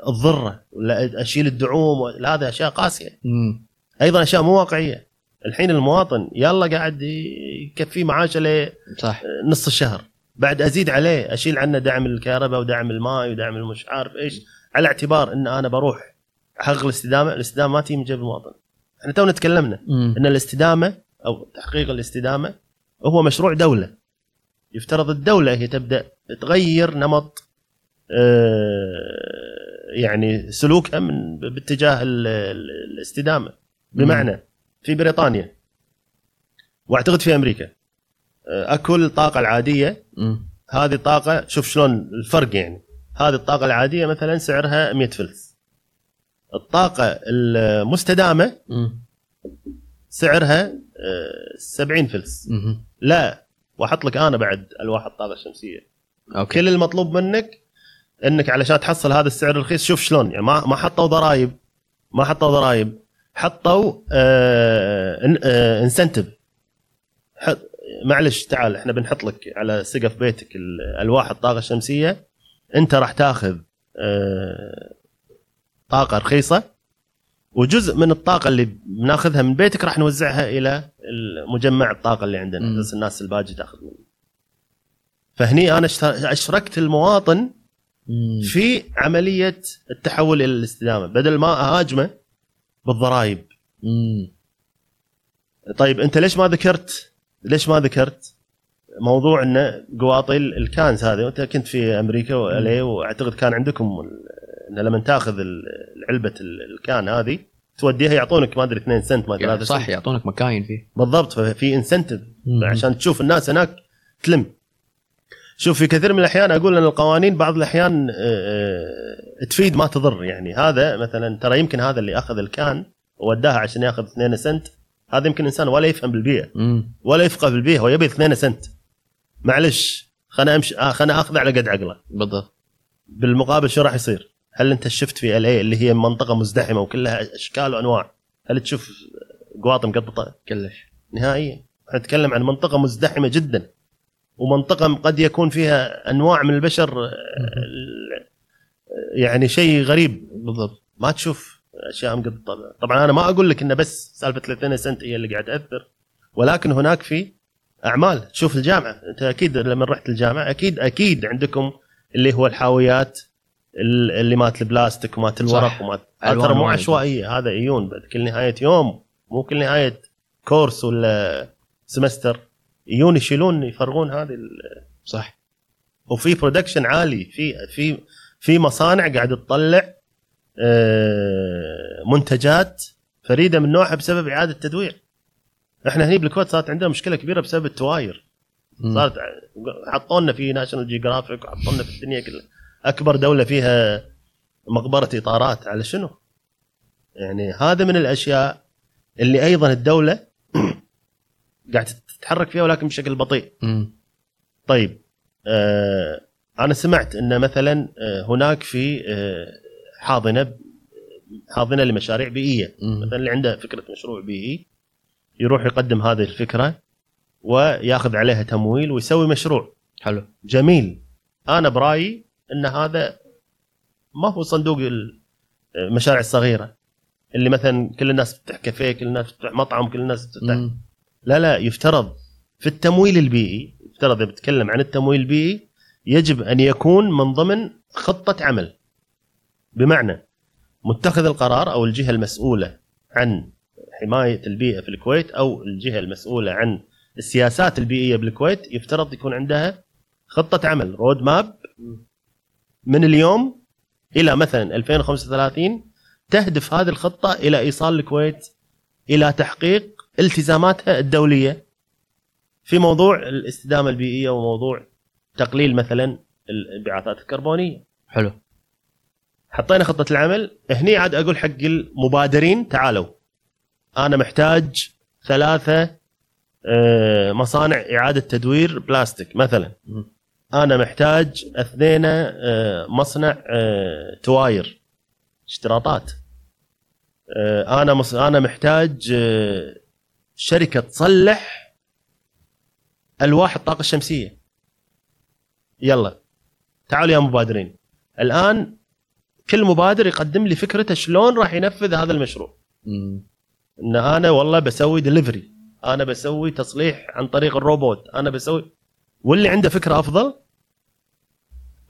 تضره ولا أشيل الدعوم لا هذه أشياء قاسية. مم. أيضا أشياء مو واقعية. الحين المواطن يلا قاعد يكفيه معاشه صح. لنص الشهر. بعد أزيد عليه أشيل عنه دعم الكهرباء ودعم الماء ودعم المش عارف إيش؟ على اعتبار إن أنا بروح أحقق الاستدامة الاستدامة ما تجي من جيب المواطن. إحنا تونا تكلمنا مم. إن الاستدامة أو تحقيق الاستدامة هو مشروع دولة. يفترض الدولة هي تبدأ تغير نمط آه، يعني سلوكها من باتجاه ال- ال- الاستدامة بمعنى في بريطانيا واعتقد في أمريكا آه، اكو الطاقه العادية. هذه طاقه شوف شلون الفرق يعني هذه الطاقة العادية مثلا سعرها 100 فلس الطاقة المستدامة. سعرها آه، 70 فلس مم. لا وأحط لك أنا بعد ألواح الطاقة الشمسية أوكي كل المطلوب منك انك علشان تحصل هذا السعر الرخيص شوف شلون يعني ما ما حطوا ضرائب ما حطوا ضرائب حطوا آه انسنتف معلش تعال إحنا بنحط لك على سقف بيتك ال- ألواح الطاقة الشمسية أنت راح تاخذ آه طاقة رخيصة وجزء من الطاقة اللي بناخذها من بيتك راح نوزعها إلى مجمع الطاقة اللي عندنا. بس الناس الباجي تاخذ منه فهني أنا اشتر- أشركت المواطن. في عملية التحول إلى الاستدامة. بدل ما أهاجمه بالضرائب. مم. طيب أنت ليش ما ذكرت ليش ما ذكرت موضوع انه قواطي ال cans هذه؟ وانت كنت في أمريكا والي وأعتقد كان عندكم انه لما تأخذ علبة ال- ال can هذه توديها يعطونك ما أدري 2 سنت ما 3 يعني صح يعطونك مكاين فيه. بالضبط ففي incentive. عشان تشوف الناس هناك تلم. شوف في كثير من الأحيان أقول أن القوانين بعض الأحيان آه، آه، تفيد ما تضر. يعني هذا مثلا ترى يمكن هذا اللي أخذ ال can ووداها عشان يأخذ 2 سنت. هذا يمكن إنسان ولا يفهم بالبيئة. ولا يفقه بالبيئه هو يبي 2 سنت. معلش خلنا أمشي آه خلنا أخذ على قد عقله. بالضبط. بالمقابل شو راح يصير؟ هل أنت شفت في ال اللي هي منطقة مزدحمة وكلها أشكال وأنواع هل تشوف قواطم مقططة؟ كلش. نهائيا. نتكلم عن منطقة مزدحمة جدا. ومنطقة قد يكون فيها أنواع من البشر يعني شيء غريب بالضبط. ما تشوف أشياء مقططه طبعا أنا ما أقول لك إنه بس سالفة 30 سنت هي اللي قاعد تاثر ولكن هناك في أعمال. تشوف الجامعة. أنت أكيد لما رحت الجامعة أكيد أكيد عندكم اللي هو الحاويات ال- اللي مالت البلاستيك ومالت الورق. ومالت. ألوان ترى مو. عشوائية. هذا يجون بعد. كل نهاية يوم. مو كل نهاية course ولا semester يجون يشيلون يفرغون هذه ال- صح. وفي production عالي. في في في مصانع قاعدة تطلع آه، منتجات فريدة من نوعها بسبب إعادة تدوير إحنا هني بالكويت صارت عندنا مشكلة كبيرة بسبب التواير. صارت حطونا في National Geographic وحطونا في الدنيا كلها. أكبر دولة فيها مقبرة إطارات على شنو؟ يعني هذا من الأشياء اللي أيضا الدولة قاعدة تتحرك فيها ولكن بشكل بطيء مم. طيب آه أنا سمعت إن مثلا آه هناك في آه حاضنة حاضنة لمشاريع بيئية مم. مثلا اللي عنده فكرة مشروع بيئي يروح يقدم هذه الفكرة وياخذ عليها تمويل ويسوي مشروع حلو جميل أنا برأيي إن هذا ما هو صندوق المشاريع الصغيره اللي مثلا كل الناس تفتح كافيه كل الناس تفتح مطعم كل الناس تفتح مم. لا لا يفترض في التمويل البيئي يفترض إذا بتكلم عن التمويل البيئي يجب أن يكون من ضمن خطة عمل. بمعنى متخذ القرار أو الجهة المسؤولة عن حماية البيئة في الكويت أو الجهة المسؤولة عن السياسات البيئية بالكويت يفترض يكون عندها خطة عمل رود ماب من اليوم إلى مثلا 2035 تهدف هذه الخطة إلى إيصال الكويت إلى تحقيق التزاماتها الدولية في موضوع الاستدامة البيئية وموضوع تقليل مثلا الانبعاثات الكربونية. حلو حطينا خطة العمل هني عاد أقول حق المبادرين تعالوا أنا محتاج ثلاثة آه، مصانع إعادة تدوير بلاستيك مثلا. أنا محتاج اثنين آه، مصنع آه، تواير اشتراطات أنا. أنا محتاج شركة تصلح الواح الطاقه الشمسيه يلا تعالوا يا مبادرين. الآن كل مبادر يقدم لي فكرته شلون راح ينفذ هذا المشروع. إن أنا والله بسوي دليفري أنا بسوي تصليح عن طريق الروبوت. أنا بسوي واللي عنده فكرة أفضل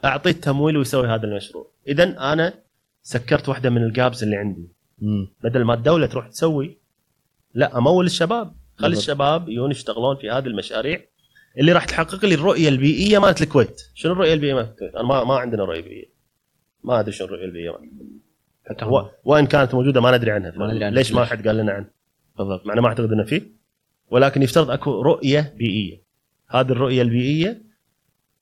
أعطيه تمويل ويسوي هذا المشروع. اذا أنا سكرت واحدة من الجابز اللي عندي. مم. بدل ما الدولة تروح تسوي لا أمول الشباب. خلي. الشباب يجون يشتغلون في هذه المشاريع اللي راح تحقق لي الرؤية البيئية مالت الكويت. شنو الرؤية البيئية مالت الكويت؟ أنا ما, ما عندنا رؤية بيئية. ما أدري شنو الرؤية البيئية. حتى و... وإن كانت موجودة ما ندري عنها. ما ندري عنها. ليش ما؟ حد قال لنا عنها؟ بالضبط. مع ما أعتقد إنه فيه ولكن يفترض أكو رؤية بيئية. هذه الرؤية البيئية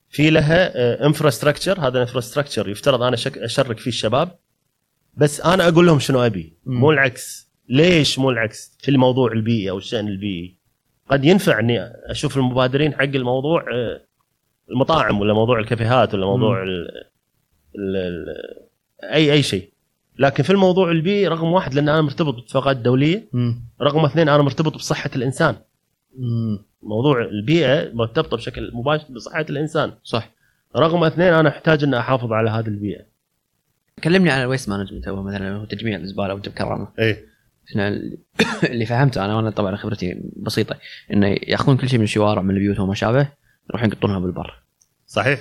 في لها infrastructure هذا ال infrastructure يفترض أنا شك- أشرك فيه الشباب. بس أنا أقول لهم شنو أبي. مو العكس. ليش مو العكس في الموضوع البيئي أو الشأن البيئي؟ قد ينفع إني أشوف المبادرين حق الموضوع آه، المطاعم ولا موضوع الكافيهات ولا موضوع ال ال ال اي أي شيء. لكن في الموضوع البيئي رقم واحد لأن أنا مرتبط باتفاقات دوليه. رقم اثنين أنا مرتبط بصحة الإنسان. موضوع البيئة مرتبطة بشكل مباشر بصحة الإنسان. صح. رقم اثنين أنا أحتاج ان أحافظ على هذه البيئة. كلمني عن ال waste management هو مثلا تجميع الزبالة وانت بكرامه إيه. اللي فهمته أنا وأنا طبعا خبرتي بسيطة انه يأخذون كل شيء من الشوارع من البيوت وما شابه يروحون يقطونها بالبر. صحيح.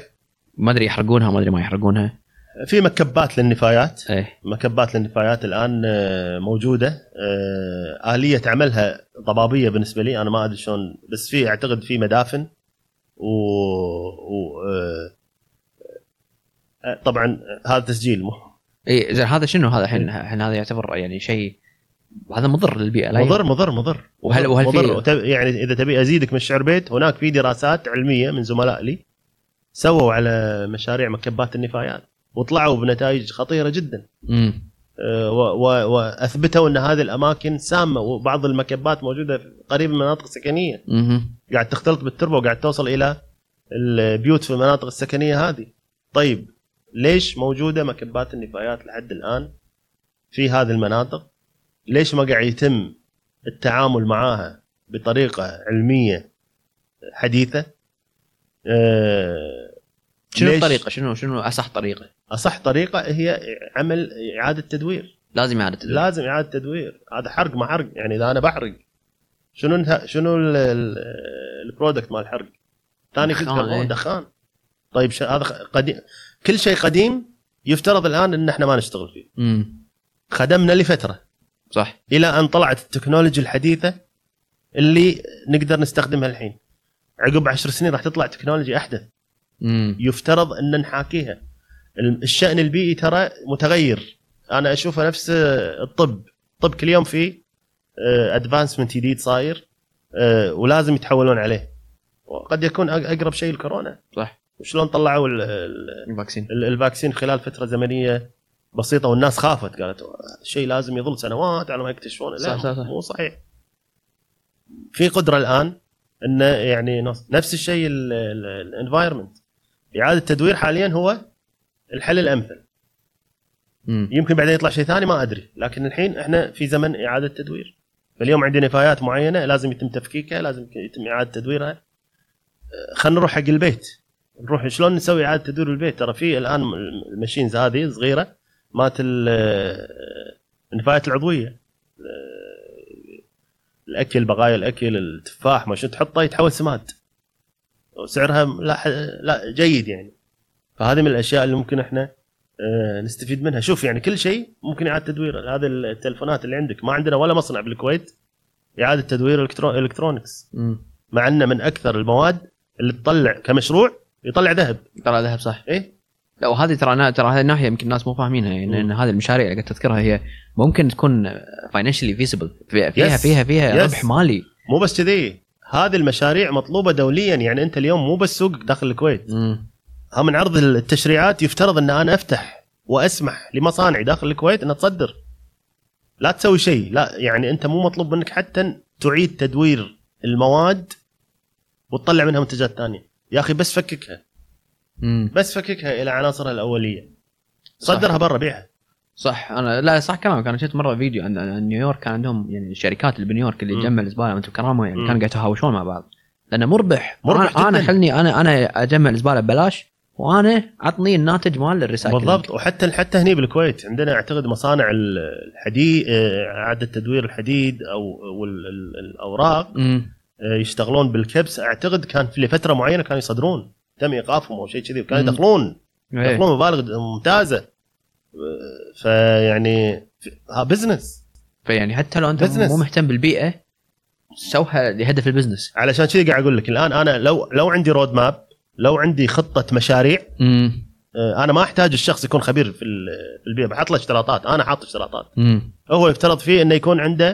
ما أدري يحرقونها ما أدري ما يحرقونها. في مكبات للنفايات. إيه. مكبات للنفايات الآن آه، موجودة. آه، آلية عملها ضبابية بالنسبة لي. أنا ما أدري شلون بس في أعتقد في مدافن. و, و... آه، طبعا هذا تسجيل مو؟ اي زين هذا شنو؟ هذا الحين الحين هذا يعتبر يعني شيء هذا مضر للبيئة لا مضر مضر مضر. وهل- وهل في- مضر وت- يعني إذا تبي أزيدك من الشعر بيت هناك في دراسات علمية من زملاء لي سووا على مشاريع مكبات النفايات وطلعوا بنتائج خطيرة جدا. امم وأثبتوا أن هذه الأماكن سامة وبعض المكبات موجودة قريب من مناطق سكنية. امم قاعد تختلط بالتربة وقاعد توصل إلى البيوت في المناطق السكنية هذه. طيب ليش موجودة مكبات النفايات لحد الآن في هذه المناطق؟ ليش ما قاعد يتم التعامل معاها بطريقة علمية حديثة؟ آه، شنو؟ الطريقة؟ شنو شنو أصح طريقة؟ أصح طريقة هي عمل إعادة تدوير. لازم إعادة تدوير. لازم إعادة تدوير. هذا حرق ما حرق. يعني إذا أنا بحرق شنو انت شنو ال- ال- البرودكت مال الحرق ثاني دخان، إيه. دخان. طيب ش- هذا قديم كل شيء قديم يفترض الآن إن إحنا ما نشتغل فيه. امم خدمنا لفترة. صح. إلى أن طلعت التكنولوجيا الحديثة اللي نقدر نستخدمها الحين. عقب عشر سنين راح تطلع تكنولوجيا أحدث. امم يفترض أن نحاكيها. الشأن البيئي ترى متغير. أنا أشوفه نفس الطب. الطب كل يوم في advancement جديد صاير آه، ولازم يتحولون عليه. وقد يكون أقرب شيء الكورونا. صح. وشلون طلعوا ال- ال- ال vaccine. ال- ال vaccine خلال فترة زمنية؟ بسيطة والناس خافت قالت الشيء لازم يظل سنوات على ما يكتشفونه. لا صح، صح، صح. مو صحيح. في قدرة الآن إنه يعني نفس الشيء ال environment إعادة التدوير حاليا هو الحل الأمثل. امم يمكن بعدين يطلع شيء ثاني ما أدري. لكن الحين إحنا في زمن إعادة تدوير. فاليوم عندي نفايات معينة لازم يتم تفكيكها لازم يتم إعادة تدويرها. أه، خلينا نروح حق البيت. نروح شلون نسوي إعادة تدوير البيت؟ ترى في الآن ال machines هذه صغيرة. مالت ال- النفايات العضوية. الأكل بقايا الأكل التفاح ما شو تحطه يتحول سماد. وسعرها لا لا جيد يعني. فهذه من الأشياء اللي ممكن إحنا آه، نستفيد منها. شوف يعني كل شيء ممكن اعاده تدوير. هذه التلفونات اللي عندك. ما عندنا ولا مصنع بالكويت اعاده تدوير electro... electronics مع إنه من أكثر المواد اللي تطلع كمشروع يطلع ذهب. ترى ذهب صح. إيه؟ لا وهذه ترى ترى هذه الناحيه يمكن الناس مو فاهمينها يعني مم. ان هذه المشاريع اللي قاعد تذكرها هي ممكن تكون financially feasible فيها Yes. فيها فيها Yes. ربح مالي مو بس كذي هذه المشاريع مطلوبة دوليا يعني أنت اليوم مو بس سوق داخل الكويت امم ها من عرض التشريعات يفترض إن أنا أفتح وأسمح لمصانعي داخل الكويت انها تصدر لا تسوي شيء لا يعني أنت مو مطلوب منك حتى تعيد تدوير المواد وتطلع منها منتجات ثانية يا أخي بس فككها امم بس فككها إلى عناصرها الأولية. صدرها برا بيعها صح. أنا لا صح كلامك. أنا شفت مرة فيديو عن عن نيويورك كان عندهم يعني الشركات اللي بنيويورك اللي مم. تجمع الزباله وأنتم كرامة يعني مم. كانوا قاعد يتهاوشون مع بعض. لأنه مربح. مربح أنا, أنا جداً. خلني أنا أنا أجمع الزباله ببلاش وأنا عطني الناتج مال ال recycle. بالضبط. وحتى حتى هني بالكويت عندنا أعتقد مصانع الحديد إعادة تدوير الحديد أو الأوراق آه، يشتغلون بالكبس. أعتقد كان في لفترة معينة كانوا يصدرون. تم إيقافهم أو شيء كذي وكانوا مم. يدخلون إيه. يدخلون مبالغ ممتازة. فيعني business فيعني حتى لو أنت Business. مو مهتم بالبيئة سوها لهدف ال business علشان كذي قاعد أقول لك الآن أنا لو لو عندي road map لو عندي خطة مشاريع امم آه، أنا ما أحتاج الشخص يكون خبير في ال- في البيئة بحط له اشتراطات أنا حاط اشتراطات. امم هو يفترض فيه إنه يكون عنده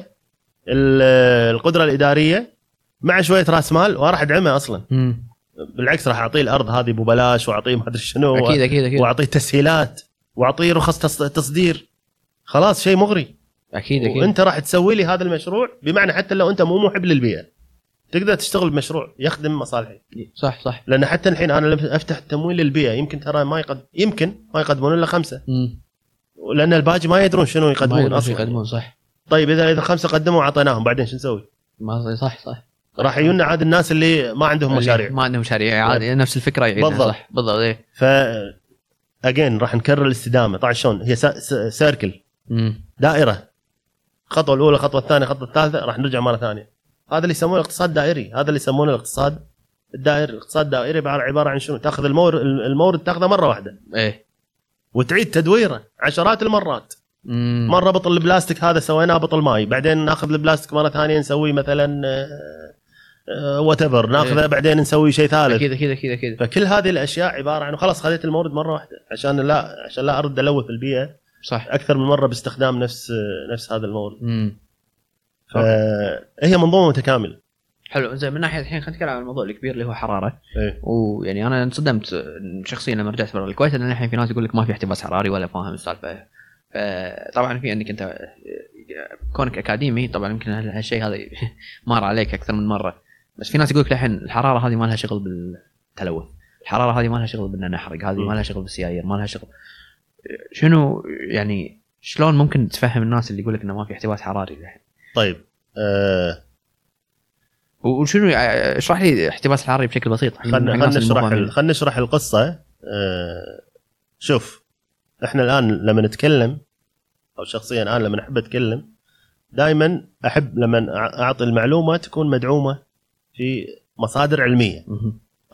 ال- القدرة الإدارية مع شوية رأس مال وراح أدعمه أصلا. امم بالعكس راح أعطيه الأرض هذه ببلاش وأعطيه ما أدري شنو أكيد أكيد أكيد. وأعطيه تسهيلات وأعطيه رخص تص- تصدير. خلاص شيء مغري. أكيد أكيد. وأنت راح تسوي لي هذا المشروع بمعنى حتى لو أنت مو محب للبيئه تقدر تشتغل بمشروع يخدم مصالحي صح صح. لأن حتى الحين أنا لما أفتح تمويل للبيئه يمكن ترى ما يقد يمكن ما يقدمون إلا خمسة. امم لأن الباقي ما يدرون شنو ما يقدمون يقدمون أصلا. يقدمون صح. طيب إذا إذا خمسة قدموا واعطيناهم بعدين شو نسوي؟ ما صح صح. راح يجونا عاد الناس اللي ما عندهم مشاريع. ما عندهم مشاريع عادي نفس الفكرة يعيدها بالضبط. صح بالضبط إيه. ف اجين راح نكرر الاستدامة. طبعا شلون؟ هي سيركل. دائرة. الخطوه الأولى الخطوه الثانية الخطوه الثالثة راح نرجع مرة ثانية. هذا اللي يسمونه الاقتصاد دائري. هذا اللي يسمونه الاقتصاد الدائري. الاقتصاد الدائري عبارة عن شنو؟ تأخذ المورد المورد تأخذه مرة واحدة. إيه. وتعيد تدويره. عشرات المرات. مم. مرة بطل البلاستيك هذا سويناه بطل ماي. بعدين ناخذ البلاستيك مرة ثانية نسوي مثلا whatever ناخذه إيه. بعدين نسوي شيء ثالث. أكيد أكيد أكيد أكيد. فكل هذه الأشياء عبارة عن خلاص خذيت المورد مرة واحدة. عشان لا عشان لا أرد الوث البيئة. صح. أكثر من مرة باستخدام نفس نفس هذا المورد. مم. فهي منظومة متكاملة. حلو. زين من ناحية الحين خلينا نتكلم عن الموضوع الكبير اللي هو حرارة. إيه. ويعني أنا انصدمت شخصيا لما رجعت برا الكويت ان الحين في ناس يقول لك ما في احتباس حراري ولا فاهم السالفة. طبعا في انك أنت كونك أكاديمي طبعا يمكن هالشيء هذا مر عليك أكثر من مرة. بس في ناس يقول لك الحين الحرارة هذه ما لها شغل بالتلوث. الحرارة هذه ما لها شغل بان نحرق هذه. ما لها شغل بالسيايير ما لها شغل. شنو يعني شلون ممكن تفهم الناس اللي يقول لك إنه ما في احتباس حراري الحين طيب آه وشنو يعني اشرح لي احتباس الحراري بشكل بسيط. مو نشرح خلنا نشرح القصة. آه شوف إحنا الآن لما نتكلم أو شخصيا أنا لما احب أتكلم دائما أحب لما أعطي المعلومة تكون مدعومة في مصادر علمية.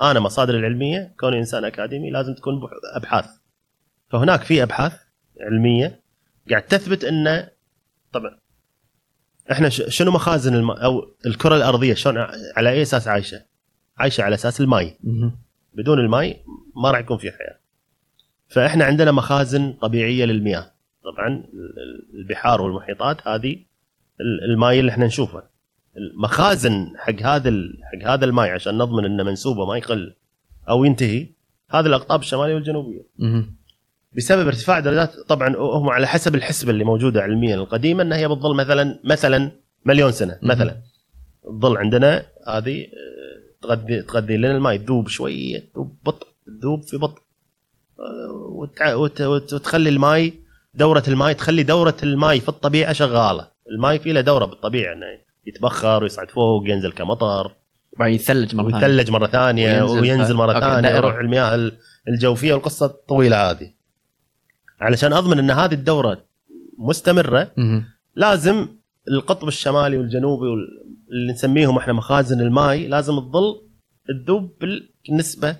أنا مصادر العلمية كوني إنسان أكاديمي لازم تكون بح- أبحاث فهناك في أبحاث علمية قاعد تثبت إن طبعا إحنا شنو مخازن الم... أو الكرة الأرضية شلون على أي أساس عايشة؟ عايشة على أساس الماي. بدون الماي ما راح يكون في حياة. فإحنا عندنا مخازن طبيعية للمياه، طبعا ال- البحار والمحيطات هذه ال- الماي اللي إحنا نشوفه. المخازن حق هذا حق هذا الماي عشان نضمن ان منسوبة ما يقل أو ينتهي هذه الأقطاب الشمالية والجنوبية. بسبب ارتفاع درجات طبعا هم على حسب الحسبة اللي موجودة علميا القديمة إنها هي بتظل مثلا مثلا مليون سنة. مثلا. تظل عندنا هذه آه، تغذي تغذي لنا الماء تذوب شوية تذوب بطء تذوب في بطء آه، وتع- وت- وت- وتخلي الماء دورة الماء تخلي دورة الماء في الطبيعة شغالة. الماء في له دورة بالطبيعة انه يتبخر ويصعد فوق ينزل كمطر بعدين يثلج مرة ثانية ويثلج مرة ثانية وينزل. وينزل مرة ثانية. يروح المياه ال- الجوفية والقصة الطويله هذه علشان أضمن إن هذه الدورة مستمرة. لازم القطب الشمالي والجنوبي وال- اللي نسميهم إحنا مخازن الماء لازم تظل تذوب بالنسبة ال-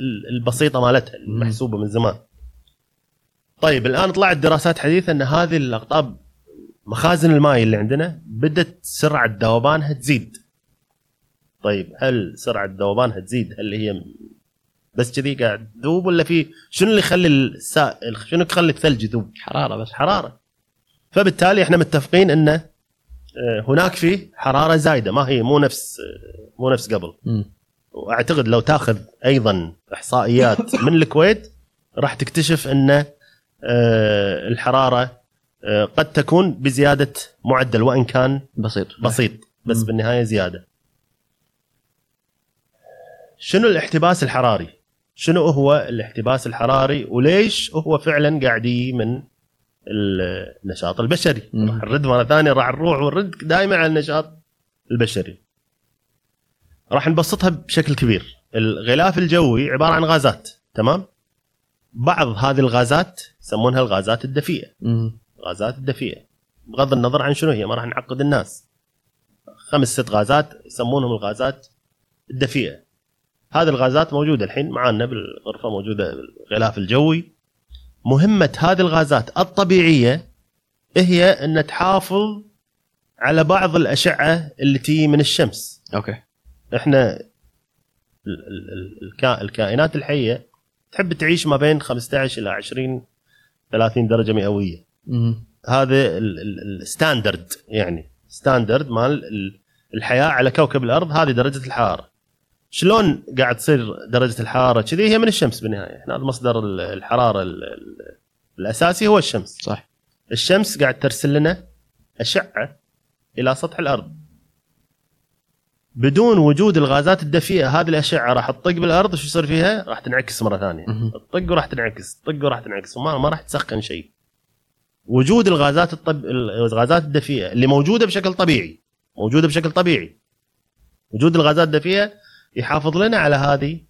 ال- البسيطة مالتها المحسوبة من زمان. طيب الآن طلعت دراسات حديثة إن هذه الأقطاب مخازن الماء اللي عندنا بدت سرعة ذوبانها تزيد. طيب هل سرعة ذوبانها تزيد؟ هل هي بس كذي قاعد تذوب ولا في شنو اللي يخلي السائل شنو يخلي الثلج يذوب؟ حرارة بس حرارة فبالتالي إحنا متفقين إنه آه، هناك في حرارة زايدة ما هي مو نفس آه، مو نفس قبل مم. وأعتقد لو تأخذ أيضا إحصائيات من الكويت راح تكتشف ان آه، الحرارة قد تكون بزيادة معدل وإن كان بسيط. بسيط بس مم. بالنهاية زيادة. شنو الاحتباس الحراري؟ شنو هو الاحتباس الحراري؟ وليش هو فعلا قاعد من النشاط البشري. راح نرد مرة ثانية راح نروح ونرد دائما على النشاط البشري. راح نبسطها بشكل كبير. الغلاف الجوي عبارة عن غازات تمام؟ بعض هذه الغازات يسمونها الغازات الدفيئة. مم. غازات الدفيئه بغض النظر عن شنو هي ما راح نعقد الناس. خمس ست غازات يسمونهم الغازات الدفيئه هذه الغازات موجودة الحين معنا بالغرفة موجودة بالغلاف الجوي. مهمة هذه الغازات الطبيعية هي إن تحافظ على بعض الأشعة اللي تجي من الشمس. أوكي. إحنا ال- ال- ال- الكا- الكائنات الحية تحب تعيش ما بين 15 إلى 20 30 درجة مئوية. هذا ال- ال- ال standard يعني. standard مال ال- الحياة على كوكب الأرض هذه درجة الحرارة. شلون قاعد تصير درجة الحرارة؟ كذي هي من الشمس بالنهاية. إحنا مصدر ال- الحرارة ال- ال- الأساسي هو الشمس. صح. الشمس قاعد ترسل لنا أشعة إلى سطح الأرض. بدون وجود الغازات الدفيئة هذه الأشعة راح تطق بالأرض وش يصير فيها؟ راح تنعكس مرة ثانية. تطق وراح تنعكس تطق وراح تنعكس وما ما راح تسخن شيء. وجود الغازات الطب... الغازات الدفيئة اللي موجودة بشكل طبيعي موجودة بشكل طبيعي. وجود الغازات الدفيئة يحافظ لنا على هذه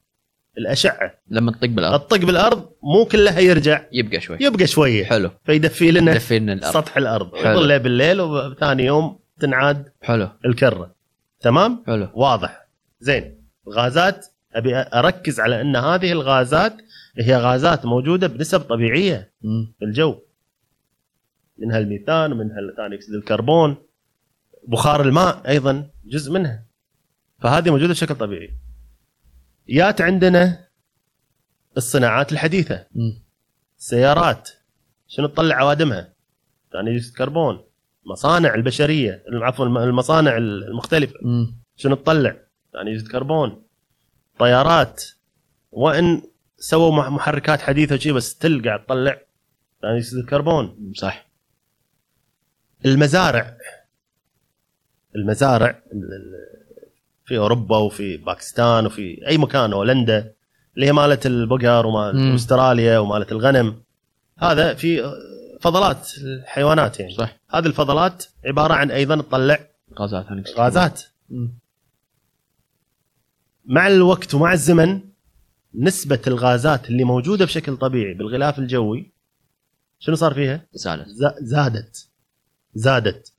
الأشعة. لما تطق بالأرض. الطق بالأرض مو كلها يرجع. يبقى شوي. يبقى شوية حلو. فيدفي لنا الأرض. سطح الأرض. يظل بالليل وثاني يوم تنعاد حلو. الكرة. تمام؟ حلو. واضح. زين. الغازات أبي أركز على إن هذه الغازات هي غازات موجودة بنسب طبيعية. في الجو. منها الميثان ومنها ثاني اكسيد الكربون بخار الماء أيضا جزء منها. فهذه موجودة بشكل طبيعي. يات عندنا الصناعات الحديثة. السيارات شنو تطلع عوادمها؟ ثاني اكسيد الكربون مصانع البشرية عفوا المصانع المختلفة. شنو تطلع؟ ثاني اكسيد الكربون طيارات. وإن سووا مح- محركات حديثة وشي بس still قاعد تطلع ثاني اكسيد الكربون صح. المزارع. المزارع ال- ال- في أوروبا وفي باكستان وفي أي مكان هولندا اللي هي مالت البقر ومالت مم. أستراليا ومالت الغنم. هذا في فضلات الحيوانات يعني. صح. هذه الفضلات عبارة عن أيضا تطلع غازات غازات. مع الوقت ومع الزمن نسبة الغازات اللي موجودة بشكل طبيعي بالغلاف الجوي شنو صار فيها؟ زادت. زادت. زادت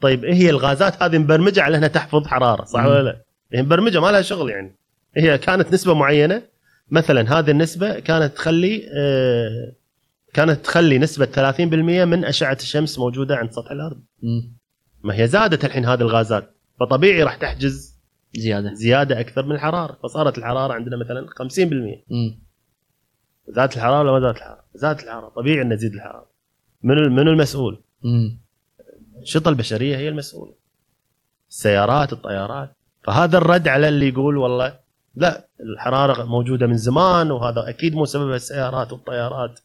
طيب إيه هي الغازات هذه مبرمجة على إنها تحفظ حرارة صح. ولا لا؟ هي مبرمجة ما لها شغل يعني هي كانت نسبة معينة مثلا هذه النسبة كانت تخلي آه كانت تخلي نسبة 30% من أشعة الشمس موجودة عند سطح الأرض مم. ما هي زادت الحين هذه الغازات فطبيعي راح تحجز زيادة زيادة أكثر من الحرارة فصارت الحرارة عندنا مثلا 50% مم. زادت الحرارة ولا ما زادت الحرارة؟ زادت الحرارة طبيعي إن تزيد الحرارة منو منو المسؤول؟ مم. الأنشطة البشرية هي المسؤولة السيارات الطيارات فهذا الرد على اللي يقول والله لا الحرارة موجودة من زمان وهذا أكيد مو سببها السيارات والطيارات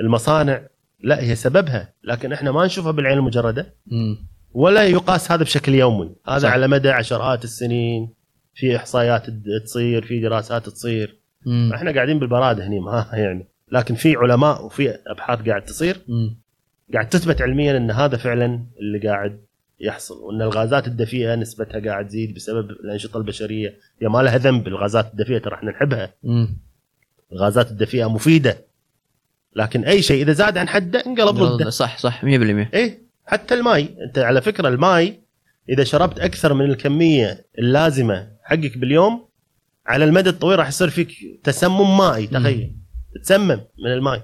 والمصانع لا هي سببها لكن إحنا ما نشوفها بالعين المجردة. ولا يقاس هذا بشكل يومي هذا صح. على مدى عشرات السنين في إحصائيات تصير في دراسات تصير مم. إحنا قاعدين بالبراد هني ما يعني لكن في علماء وفي أبحاث قاعد تصير مم. قاعد تثبت علميا إن هذا فعلا اللي قاعد يحصل وإن الغازات الدفيئة نسبتها قاعد تزيد بسبب الأنشطة البشرية. هي ما لها ذنب الغازات الدفيئة ترى إحنا نحبها. الغازات الدفيئة مفيدة. لكن أي شيء إذا زاد عن حده انقلب ضده. صح صح 100% إيه حتى الماي. أنت على فكرة الماي إذا شربت أكثر من الكمية اللازمة حقك باليوم على المدى الطويل راح يصير فيك تسمم مائي تخيل. تتسمم من الماي.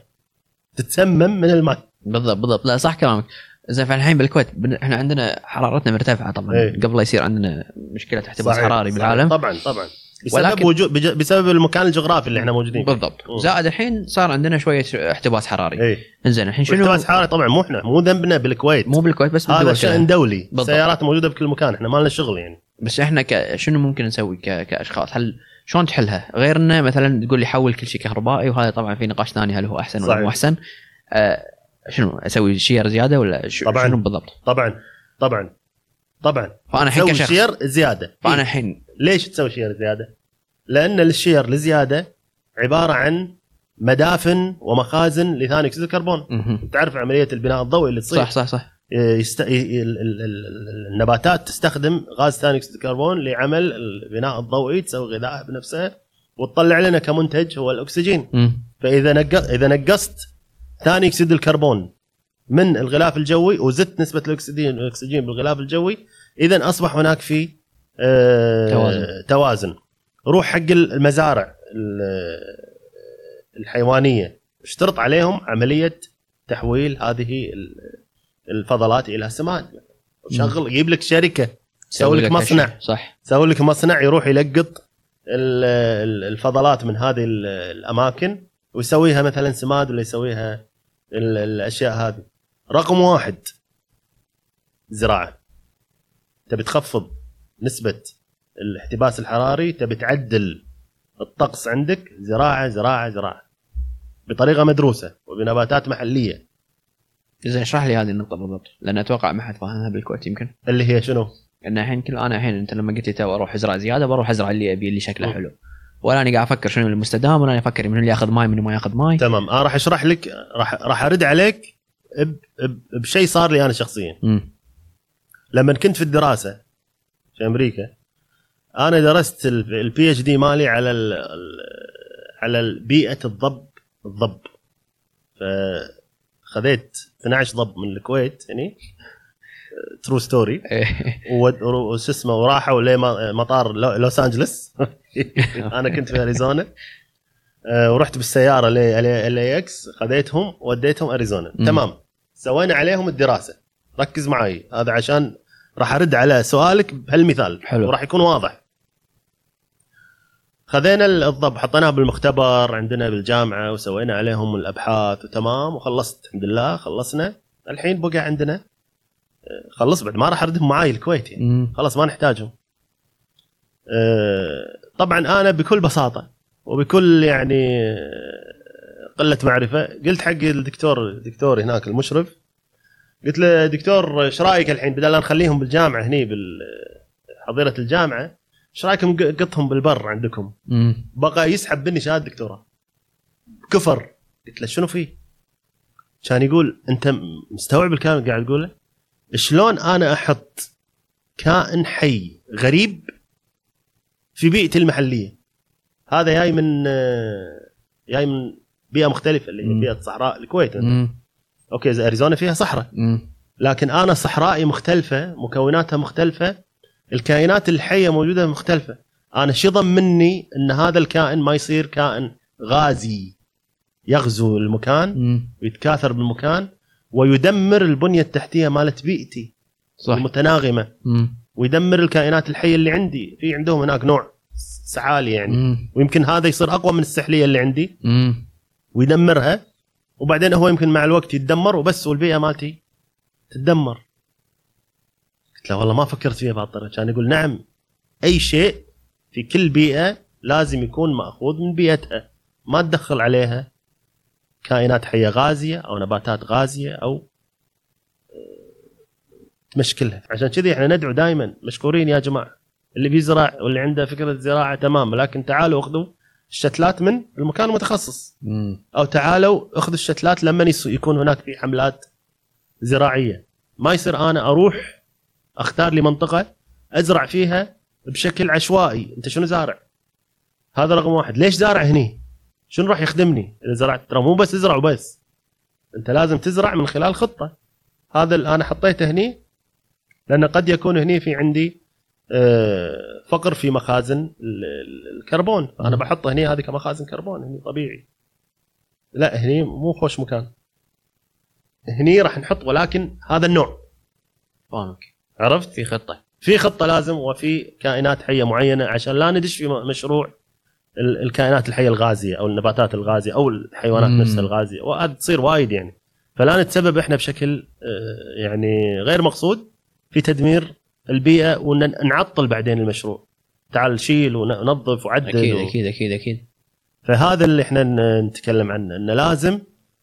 تتسمم من الماء بالضبط بالضبط. لا صح كلامك. زين فالحين بالكويت إحنا عندنا حرارتنا مرتفعة طبعا. إيه. قبل لا يصير عندنا مشكلة احتباس حراري. بالعالم. طبعا طبعا. بسبب ولكن- وجود بسبب المكان الجغرافي اللي إحنا موجودين. فيه بالضبط. مم. زائد الحين صار عندنا شوية احتباس حراري. إيه. إنزين الحين شنو؟ احتباس حراري طبعا مو إحنا مو ذنبنا بالكويت. مو بالكويت بس هذا شأن. دولي. بالضبط. سيارات موجودة بكل مكان إحنا ما لنا شغل يعني. بس إحنا ك... شنو ممكن نسوي ك... كأشخاص؟ هل شلون تحلها؟ غير انه مثلا تقول لي حول كل شيء كهربائي وهذا طبعا في نقاش ثاني هل هو أحسن ولا. مو أحسن؟ آه شنو أسوي شير زيادة ولا ش... طبعاً. شنو بالضبط؟ طبعا طبعا طبعا. فأنا الحين كشخص. شجر زيادة. فأنا الحين ليش تسوي شجر زيادة؟ لأن الشجر الزياده عبارة عن مدافن ومخازن لثاني أكسيد الكربون. تعرف عملية البناء الضوئي اللي تصير؟ صح صح صح. يست... ي- ال- ال- ال- النباتات تستخدم غاز ثاني أكسيد الكربون لعمل البناء الضوئي تسوي غذائها بنفسها وتطلع لنا كمنتج هو الأكسجين. فإذا نق... إذا نقصت ثاني اكسيد الكربون من الغلاف الجوي وزدت نسبة الاكسجين الأكسجين بالغلاف الجوي. اذا أصبح هناك في آه توازن. توازن. روح حق المزارع ال- الحيوانية. اشترط عليهم عملية تحويل هذه ال- الفضلات إلى سماد. شغل يجيب لك شركة. سوي لك مصنع. صح. سوي لك مصنع يروح يلقط ال- ال- الفضلات من هذه ال- الأماكن ويسويها مثلا سماد ولا يسويها الأشياء هذه. رقم واحد زراعة. تبي تخفض نسبة الاحتباس الحراري تبي تعدل الطقس عندك زراعة زراعة زراعة. بطريقة مدروسة وبنباتات محلية. زين اشرح لي هذه النقطة بالضبط لأن أتوقع ما حد فاهمها بالكويت يمكن. اللي هي شنو؟ إن الحين كل أنا الحين أنت لما قلت لي تو أروح ازرع زيادة بروح أزرع اللي أبي اللي شكله. حلو. ولا أنا قاعد أفكر شنو المستدام ولا أنا أفكر من اللي ياخذ ماي من ما ياخذ ماي. تمام. أنا راح أشرح لك راح راح أرد عليك بشيء صار لي أنا شخصيا. مم. لما كنت في الدراسة في أمريكا أنا درست ال PhD مالي على ال ال- على بيئة الضب الضب. فخذيت 12 ضب من الكويت يعني. true story وش اسمه وراحوا لمطار لو- لوس أنجلس. أنا كنت في أريزونا. آه، ورحت بالسيارة ل LAX خذيتهم وديتهم أريزونا. تمام. سوينا عليهم الدراسة. ركز معي. هذا عشان راح أرد على سؤالك بهالمثال. حلو. وراح يكون واضح. خذينا الضب. حطيناه بالمختبر عندنا بالجامعة وسوينا عليهم الأبحاث وتمام. وخلصت. الحمد لله خلصنا. الحين بقى عندنا خلص بعد ما راح اردهم معاي الكويت يعني. خلاص ما نحتاجهم آه، طبعا أنا بكل بساطة وبكل يعني آه، قلة معرفة قلت حق الدكتور الدكتور هناك المشرف قلت له دكتور إيش رأيك الحين بدل لا نخليهم بالجامعة هني بحظيره الجامعة إيش رأيكم قطهم بالبر عندكم مم. بقى يسحب مني شهادة دكتوراه كفر قلت له شنو فيه؟ كان يقول أنت مستوعب الكلام اللي قاعد تقوله؟ شلون أنا أحط كائن حي غريب في بيئتي المحلية هذا جاي من آه، جاي من بيئة مختلفة اللي هي. بيئة صحراء الكويت. أوكي زي أريزونا فيها صحراء. لكن أنا صحرائي مختلفة مكوناتها مختلفة الكائنات الحية موجودة مختلفة أنا شو ضمني إن هذا الكائن ما يصير كائن غازي يغزو المكان. ويتكاثر بالمكان ويدمر البنية التحتية مالت بيئتي صح. المتناغمة. مم. ويدمر الكائنات الحية اللي عندي. في عندهم هناك نوع سعالي يعني. مم. ويمكن هذا يصير أقوى من السحلية اللي عندي. مم. ويدمرها. وبعدين هو يمكن مع الوقت يتدمر وبس والبيئة مالتي تتدمر. قلت له والله ما فكرت فيها بهالطريقة. كان يقول نعم أي شيء في كل بيئة لازم يكون مأخوذ من بيئتها. ما تدخل عليها. كائنات حية غازية أو نباتات غازية أو تمشكلها عشان كذي إحنا ندعو دائما مشكورين يا جماعة. اللي بيزرع واللي عنده فكرة زراعة تمام لكن تعالوا أخذوا الشتلات من المكان المتخصص. أو تعالوا أخذوا الشتلات لما يكون هناك في حملات زراعية. ما يصير أنا أروح أختار لي منطقة أزرع فيها بشكل عشوائي. أنت شنو زارع؟ هذا رقم واحد. ليش زارع هني؟ شنو راح يخدمني؟ إذا زرعت ترى مو بس ازرع وبس أنت لازم تزرع من خلال خطة. هذا اللي أنا حطيته هني لأن قد يكون هني في عندي آه، فقر في مخازن ال- ال- الكربون. أنا مم. بحطه هني هذه كمخازن كربون هني طبيعي. لا هني مو خوش مكان. هني راح نحط ولكن هذا النوع. فاهمك. عرفت؟ في خطة. في خطة لازم وفي كائنات حية معينة عشان لا ندش في مشروع الكائنات الحية الغازية أو النباتات الغازية أو الحيوانات. نفسها الغازية. وهذا تصير وايد يعني. فلا نتسبب إحنا بشكل آه، يعني غير مقصود في تدمير البيئة ونعطل بعدين المشروع. تعال شيل وننظف وعدل أكيد و... أكيد أكيد أكيد. فهذا اللي إحنا نتكلم عنه إنه لازم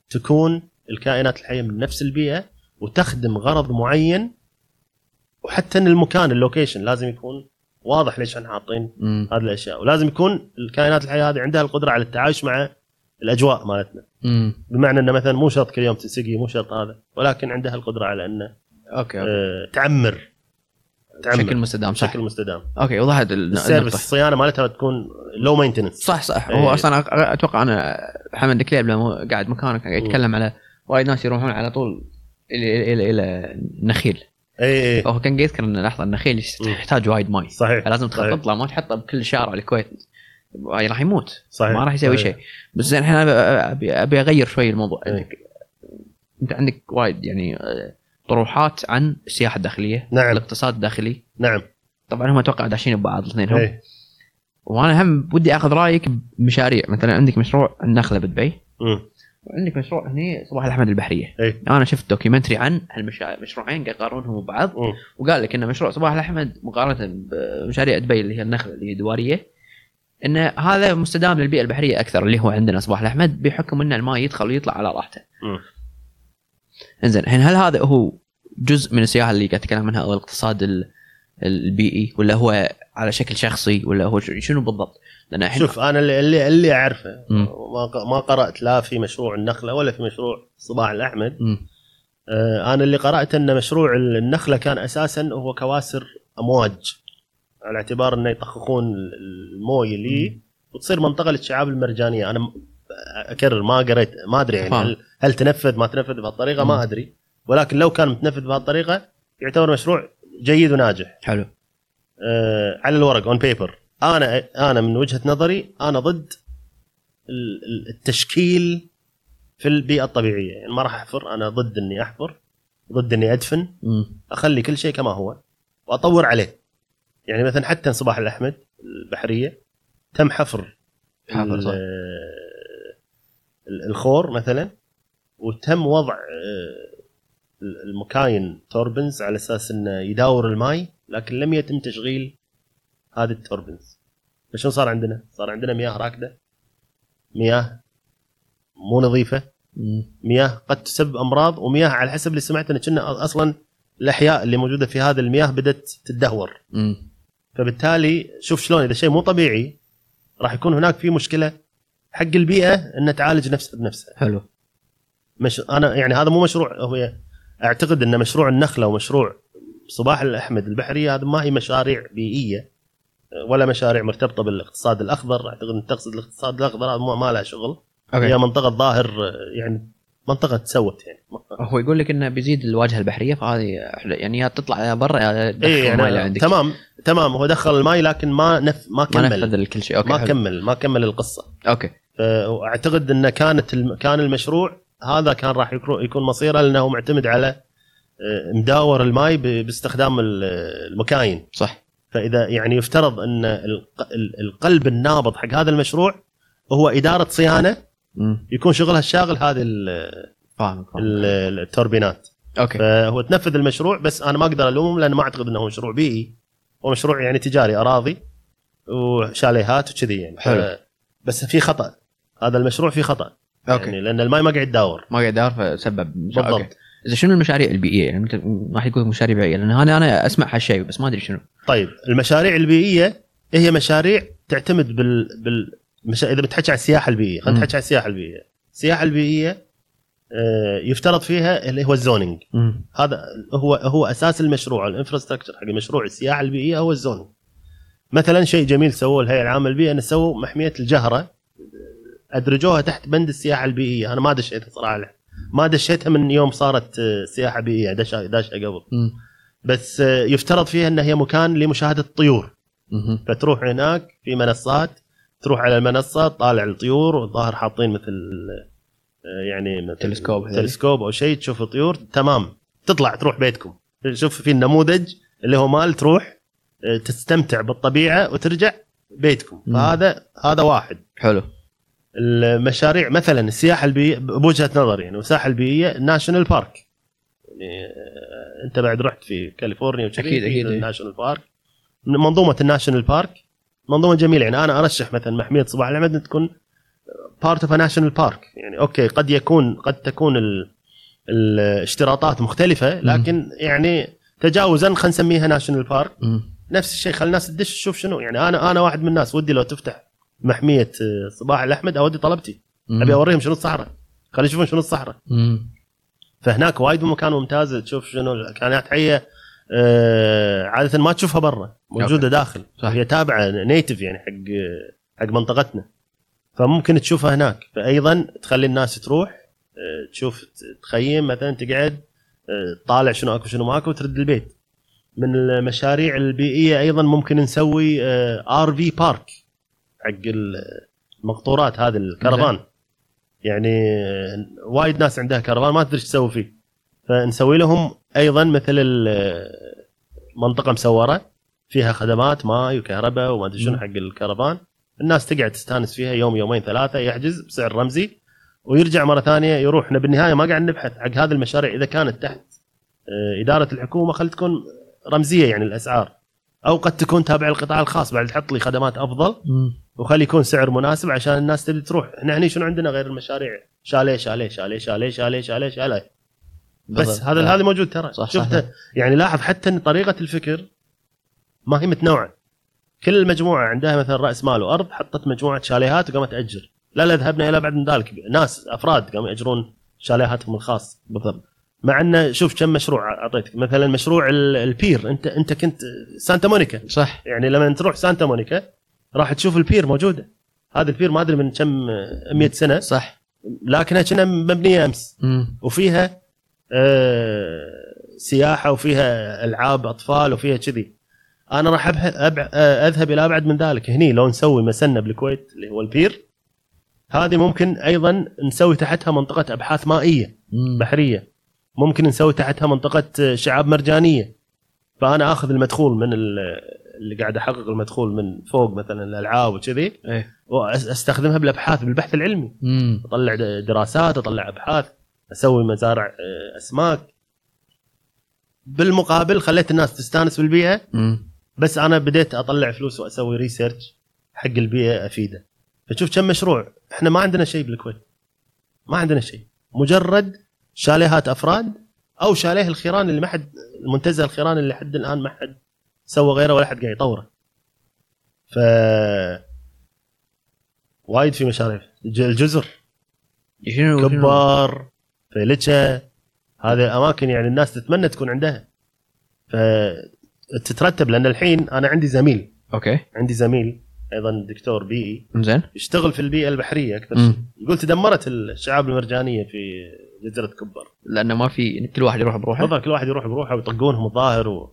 تكون الكائنات الحية من نفس البيئة وتخدم غرض معين وحتى إن المكان اللوكيشن لازم يكون واضح ليش إحنا حاطين. هذه الأشياء. ولازم يكون الكائنات الحية هذه عندها القدرة على التعايش مع الأجواء مالتنا. مم. بمعنى إنه مثلا مو شرط كل يوم تسقي مو شرط هذا ولكن عندها القدرة على إنه أوكي أوكي. آه تعمر. بشكل مستدام صح. بشكل مستدام. أوكي وضحت ال- service الصيانه مالتها تكون low maintenance صح صح. إيه. هو أصلا أتوقع أنا حمد كليب لما قاعد مكانك قاعد يتكلم على وايد ناس يروحون على طول إلى إلى إلى النخيل اي اي هو كان يذكر ان لحظة النخيل. يحتاج وايد ماي. صحيح صحيح. تخطط له ما تحطه بكل شارع الكويت. راح يموت. صحيح ما راح يسوي. شيء. بس زين الحين أبي أبي أغير شوي الموضوع. إيه. عندك أنت عندك وايد يعني آه، طروحات عن السياحة الداخلية نعم. الاقتصاد الداخلي. نعم. طبعا هم أتوقع داشين ببعض الاثنين اي وأنا هم بدي أخذ رأيك بمشاريع. مثلا عندك مشروع النخلة بدبي مم. وعندك مشروع هني صباح الأحمد البحرية اي أنا شفت documentary عن هالمشروعين قاعد يقارنهم ببعض. وقال لك إن مشروع صباح الأحمد مقارنة بمشاريع دبي اللي هي النخلة اللي هي دوارية إن هذا مستدام للبيئة البحرية أكثر اللي هو عندنا صباح الأحمد بحكم إن الماء يدخل ويطلع على راحته. إنزين الحين هل هذا هو جزء من السياحة اللي قاعد اتكلم عنها أو الاقتصاد ال- البيئي ولا هو على شكل شخصي ولا هو شنو بالضبط؟ لأن الحين شوف أنا اللي اللي, اللي أعرفه. ما قرأت لا في مشروع النخلة ولا في مشروع صباح الأحمد مم. آه، أنا اللي قرأت إن مشروع النخلة كان أساسا هو كواسر أمواج على اعتبار إنه يطخخون المويه اللي وتصير منطقة للشعاب المرجانية أنا أكرر ما قريت ما أدري يعني. هل, هل تنفذ ما تنفذ بهالطريقة. ما أدري ولكن لو كان متنفذ بهالطريقة يعتبر مشروع جيد وناجح. حلو. آه على الورق on paper أنا أنا من وجهة نظري أنا ضد ال- ال- التشكيل في البيئة الطبيعية. يعني ما راح أحفر أنا ضد إني أحفر ضد إني أدفن. مم. أخلي كل شيء كما هو وأطور عليه. يعني مثلا حتى صباح الأحمد البحرية تم حفر حفر، صح. الخور مثلا وتم وضع آه، المكاين turbines على أساس إنه يداور الماي لكن لم يتم تشغيل هذه ال turbines فشنو صار عندنا؟ صار عندنا مياه راكدة مياه مو نظيفة. مياه قد تسبب أمراض ومياه على حسب اللي سمعت إن كنا أصلا الأحياء اللي موجودة في هذه المياه بدأت تدهور. فبالتالي شوف شلون إذا شيء مو طبيعي راح يكون هناك في مشكلة حق البيئة ان تعالج نفسها بنفسها حلو مش أنا يعني هذا مو مشروع هو أعتقد إن مشروع النخلة ومشروع صباح الأحمد البحريه هذا ما هي مشاريع بيئية ولا مشاريع مرتبطة بالاقتصاد الأخضر. أعتقد إن تقصد الاقتصاد الأخضر هذا ما ما له شغل. هي أوكي منطقة ظاهر يعني منطقة تسوت يعني. هو يقول لك انه بيزيد الواجهة البحرية فهذه يعني يا تطلع يا برا يا تدخل اللي يعني عندك. تمام تمام. هو دخل الماي لكن ما نف ما ما كمل. نفذ كل شيء. أوكي ما حلو. كمل ما كمل القصة. أوكي. فأعتقد إن كانت الم... كان المشروع هذا كان راح يكون مصيره لأنه معتمد على آه، مداور الماي. باستخدام ال- المكاين. صح. فإذا يعني يفترض أن الق- ال- القلب النابض حق هذا المشروع هو إدارة صيانة. يكون شغلها الشاغل هذه فاهم التوربينات. أوكي. فهو تنفذ المشروع بس أنا ما أقدر ألومهم لأن ما أعتقد إنه مشروع بيئي. هو مشروع يعني تجاري أراضي وشاليهات وكذي يعني. حلو. بس في خطأ. هذا المشروع فيه خطأ. أوكي. يعني لأن الماي ما قاعد يداور. ما قاعد دار فسبب. بالضبط. أوكي. إذا شنو المشاريع البيئية؟ يعني راح يقول مشاريع بيئية لأن أنا أنا أسمع هالشيء بس ما أدري شنو. طيب المشاريع البيئية هي مشاريع تعتمد بال, بال... مش... إذا بتحكي على السياحة البيئية خلينا. نحكي على السياحة البيئية. السياحة البيئية آه، يفترض فيها اللي هو ال zoning. هذا هو هو أساس المشروع ال infrastructure حق مشروع السياحة البيئية هو ال zoning. مثلا شيء جميل سووه الهيئه العامة للبيئه ان سووا محمية الجهرة. أدرجوها تحت بند السياحة البيئية. أنا ما دشيتها صراحة. ما دشيتها من يوم صارت آه، سياحة بيئية. داشها داشها قبل. مم. بس آه، يفترض فيها إن هي مكان لمشاهدة الطيور. مم. فتروح هناك في منصات تروح على المنصة تطالع الطيور والظاهر حاطين مثل آه، يعني مثل تلسكوب. تلسكوب أو شيء تشوف الطيور تمام. تطلع تروح بيتكم. شوف في النموذج اللي هو مال تروح تستمتع بالطبيعة وترجع بيتكم. فهذا هذا واحد. حلو. المشاريع مثلا السياحة البيئية بوجهة نظري يعني الساحه البيئية ناشونال بارك يعني آه، أنت بعد رحت في كاليفورنيا في أكيد. ال national park من منظومة ال national park منظومة جميلة. يعني أنا أرشح مثلا محمية صباح الأحمد أن تكون part of national park يعني okay قد يكون قد تكون ال- الاشتراطات مختلفة لكن يعني تجاوزا خلينا نسميها national park مم. نفس الشيء خلي الناس تدش تشوف شنو. يعني أنا أنا واحد من الناس ودي لو تفتح محمية آه، صباح الأحمد أودي طلبتي. مم. أبي أوريهم شنو الصحراء. خلي يشوفون شنو الصحراء. مم. فهناك وايد مكان ممتاز تشوف شنو الكائنات حية آه عادة ما تشوفها برا موجودة داخل. صح. هي تابعة native يعني حق حق منطقتنا. فممكن تشوفها هناك. فايضا تخلي الناس تروح آه تشوف تخيم مثلا تقعد آه تطالع شنو أكو شنو ماكو وترد البيت. من المشاريع البيئية أيضا ممكن نسوي RV park حق المقطورات هذه الكرفان. يعني آه، وايد ناس عندها كرفان ما تدري إيش تسوي فيه. فنسوي لهم أيضا مثل منطقة مسوره فيها خدمات ماء وكهرباء وما أدري شنو مم. حق الكرفان. الناس تقعد تستانس فيها يوم يومين ثلاثة يحجز بسعر رمزي ويرجع مرة ثانية يروح. إحنا بالنهاية ما قاعد نبحث حق هذه المشاريع إذا كانت تحت آه، إدارة الحكومة خل تكون رمزية يعني الأسعار. أو قد تكون تابعه للقطاع الخاص. بعد تحط لي خدمات أفضل. وخلي يكون سعر مناسب عشان الناس تبي تروح. إحنا هني شنو عندنا غير المشاريع؟ شاليه شاليه شاليه شاليه شاليه شاليه شاليه. بس. هذا هذا موجود ترى. صح، شفته؟ صح. يعني لاحظ حتى إن طريقة الفكر ما هي متنوعة. كل المجموعة عندها مثلا رأس مال وأرض حطت مجموعة شاليهات وقامت تأجر. لا لا ذهبنا إلى بعد من ذلك. ناس أفراد قاموا يأجرون شاليهاتهم الخاص بالضبط. مع إنه شوف كم مشروع أعطيتك. مثلا مشروع ال- ال pier. انت أنت كنت سانتا مونيكا. صح. يعني لما تروح سانتا مونيكا راح تشوف ال pier موجودة. هذا ال pier ما أدري من كم 100 سنة. صح. لكنها كأنها مبنية أمس. مم. وفيها آه، سياحة وفيها ألعاب أطفال وفيها كذي. أنا راح آه، أذهب إلى أبعد من ذلك. هني لو نسوي مسنة بالكويت اللي هو ال pier هذه ممكن أيضا نسوي تحتها منطقة أبحاث مائية مم. بحرية. ممكن نسوي تحتها منطقة شعاب مرجانية. فأنا آخذ المدخول من ال- اللي قاعد أحقق المدخول من فوق مثلا الألعاب وكذي إيه. وأستخدمها بالأبحاث بالبحث العلمي. مم. أطلع دراسات أطلع أبحاث أسوي مزارع آه، أسماك. بالمقابل خليت الناس تستانس بالبيئة مم. بس أنا بديت أطلع فلوس وأسوي ريسيرش حق البيئة أفيده. فتشوف كم مشروع. إحنا ما عندنا شيء بالكويت. ما عندنا شيء. مجرد شاليهات أفراد أو شاليه الخيران اللي ما حد المنتزه الخيران اللي حد الآن ما حد سوى غيره ولا حد قاعد يطوره. ف وايد في مشاريع الج- الجزر. كبار فيلتشا هذه أماكن يعني الناس تتمنى تكون عندها. فتترتب لأن الحين أنا عندي زميل. أوكي. عندي زميل أيضا دكتور بيئي زين. يشتغل في البيئة البحرية أكثر. شيء. يقول تدمرت الشعاب المرجانية في جزيره كبر لأنه ما في كل واحد يروح بروحه. بالضبط كل واحد يروح بروحه ويطقونهم الظاهر و... و...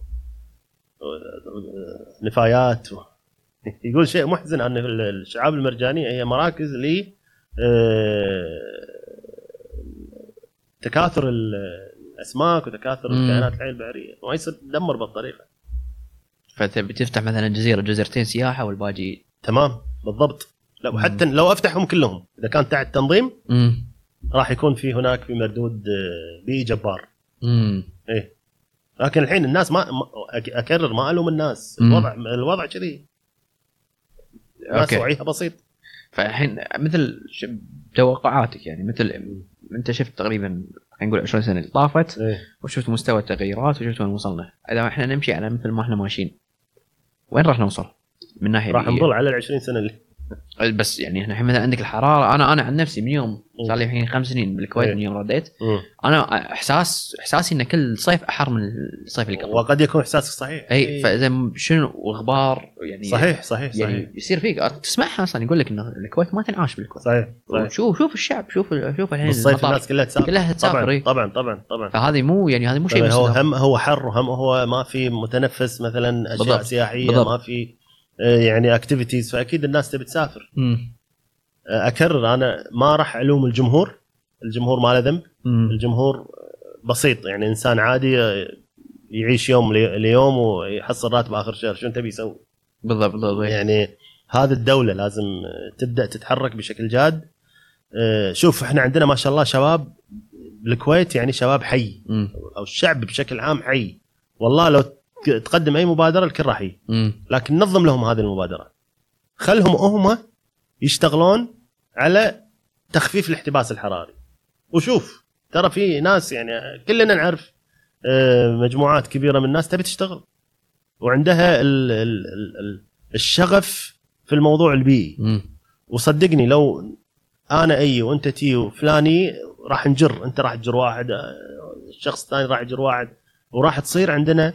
نفايات و... يقول شيء محزن ان الشعاب المرجانية. هي مراكز ل آه، تكاثر ال- الأسماك وتكاثر. الكائنات الحيه البحرية. ما يصير تدمر بالطريقة. فتبي تفتح مثلا جزيره جزيرتين سياحة والباقي تمام بالضبط. لو حتى لو أفتحهم كلهم إذا كان تحت تنظيم راح يكون في هناك في مردود آه، بيئي جبار. امم إيه. لكن الحين الناس ما أكرر ما ألوم الناس. مم. الوضع الوضع كذي. الناس وعيها بسيط. فالحين مثل توقعاتك يعني؟ مثل أنت شفت تقريبا خلينا نقول 20 سنة اللي طافت إيه. وشفت مستوى التغيرات وشفت وين وصلنا. إذا إحنا نمشي على مثل ما إحنا ماشيين وين راح نوصل؟ من ناحية راح؟ نظل على ال 20 سنة اللي بس يعني إحنا الحين مثلا عندك الحرارة أنا أنا عن نفسي من يوم صار لي الحين خمس سنين بالكويت إيه. من يوم رديت. أنا احساس إحساسي إن كل صيف أحر من الصيف اللي قبل وقد يكون إحساسك صحيح إي فإذا شنو وغبار يعني صحيح صحيح صحيح يعني يصير فيك تسمعها أصلا يقول لك إن الكويت ما تنعاش بالكويت صحيح صحيح شوف شوف الشعب شوف شوف الحين المطار. الناس كلها تسافر كلها تسافر طبعا. طبعا طبعا فهذه مو يعني هذه مو شيء هو. هم هو حر وهم هو ما في متنفس مثلا أشياء بالضبط. سياحية بالضبط. ما في يعني اكتيفيتيز فأكيد الناس تبي تسافر. آه، أكرر أنا ما راح ألوم الجمهور. الجمهور ما له ذنب. الجمهور بسيط يعني إنسان عادي آه، يعيش يوم لي- ليوم ويحصل راتب آخر الشهر شو تبي يسوي؟ بالضبط بالضبط. يعني هذه الدولة لازم آه، تبدأ تتحرك بشكل جاد. آه، شوف إحنا عندنا ما شاء الله شباب بالكويت يعني شباب حي. أو الشعب بشكل عام حي. والله لو تقدم أي مبادرة الكل راح يجي. لكن نظم لهم هذه المبادرات خلهم هم يشتغلون على تخفيف الاحتباس الحراري. وشوف ترى في ناس يعني كلنا نعرف آه، مجموعات كبيرة من الناس تبي تشتغل. وعندها ال ال ال ال الشغف في الموضوع البيئي. وصدقني لو أنا أي وأنت تي وفلاني راح نجر. أنت راح تجر واحد آه، الشخص الثاني راح يجر واحد. وراح تصير عندنا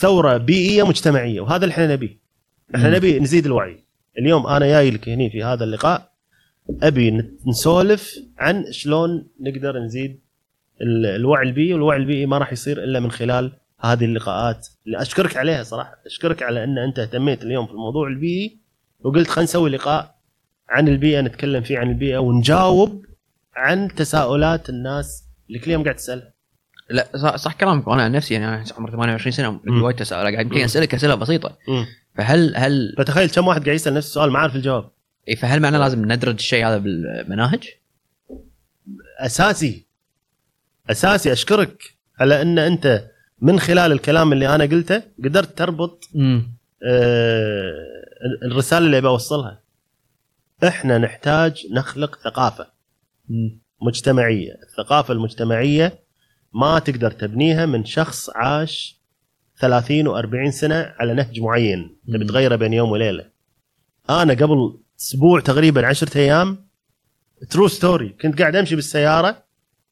ثورة بيئية مجتمعية وهذا اللي إحنا نبيه. إحنا. نبي نزيد الوعي. اليوم أنا جاي لك هني في هذا اللقاء أبي نسولف عن شلون نقدر نزيد ال- الوعي البيئي والوعي البيئي ما راح يصير إلا من خلال هذه اللقاءات. اللي أشكرك عليها صراحة. أشكرك على إن أنت اهتميت اليوم في الموضوع البيئي وقلت خلينا نسوي لقاء عن البيئة نتكلم فيه عن البيئة ونجاوب عن تساؤلات الناس. اللي كل يوم قاعد تسالها لا صح, صح كلامك. وأنا عن نفسي يعني أنا عمري 28 سنة مم. عندي وايد تساؤلات قاعد يمكن أسألك أسئلة بسيطة. مم. فهل هل فتخيل كم واحد قاعد يسأل نفس السؤال ما عارف الجواب. إيه، فهل معناه لازم ندرج الشيء هذا بالمناهج؟ أساسي. أساسي. أشكرك على أن أنت من خلال الكلام اللي أنا قلته قدرت تربط آه، الرسالة اللي بوصلها إحنا نحتاج نخلق ثقافة مجتمعية. الثقافة المجتمعية ما تقدر تبنيها من شخص عاش 30 و40 سنة على نهج معين. تبي. تغيره بين يوم وليلة. أنا قبل أسبوع تقريبا 10 أيام True story كنت قاعد أمشي بالسيارة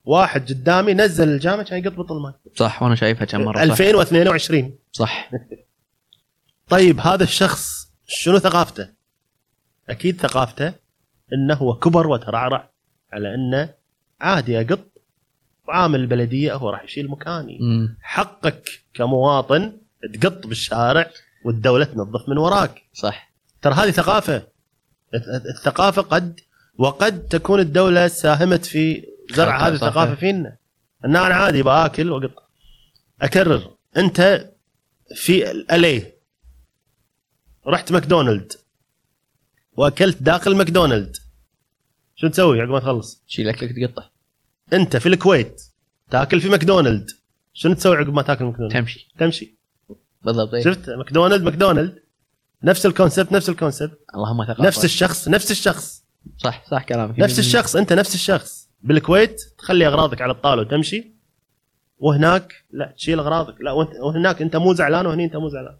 واحد قدامي نزل الجام كان يقط بطل الماي صح وأنا شايفها كم مرة صح. 2022 صح. طيب هذا الشخص شنو ثقافته؟ أكيد ثقافته إنه هو كبر وترعرع على إنه عادي اقط وعامل البلدية هو راح يشيل مكاني. مم. حقك كمواطن تقط بالشارع والدولة تنظف من وراك. صح. ترى هذه ثقافة. الثقافة قد وقد تكون الدولة ساهمت في زرع هذه. الثقافة فينا. إن أنا عادي باكل وأقط. أكرر أنت في الي رحت ماكدونالد. وأكلت داخل ماكدونالد. شو تسوي عقب ما تخلص؟ شيل أكلك تقطه. انت في الكويت تاكل في ماكدونالد. شنو تسوي عقب ما تاكل ماكدونالد؟ تمشي. تمشي. بالضبط إيه. شفت؟ ماكدونالد ماكدونالد. نفس ال concept نفس ال concept. اللهم ثقافة. نفس الشخص نفس الشخص. صح صح كلامك. نفس الشخص انت نفس الشخص. بالكويت تخلي أغراضك على الطاولة وتمشي. وهناك لا تشيل أغراضك. لا وهناك انت مو زعلان وهني انت مو زعلان.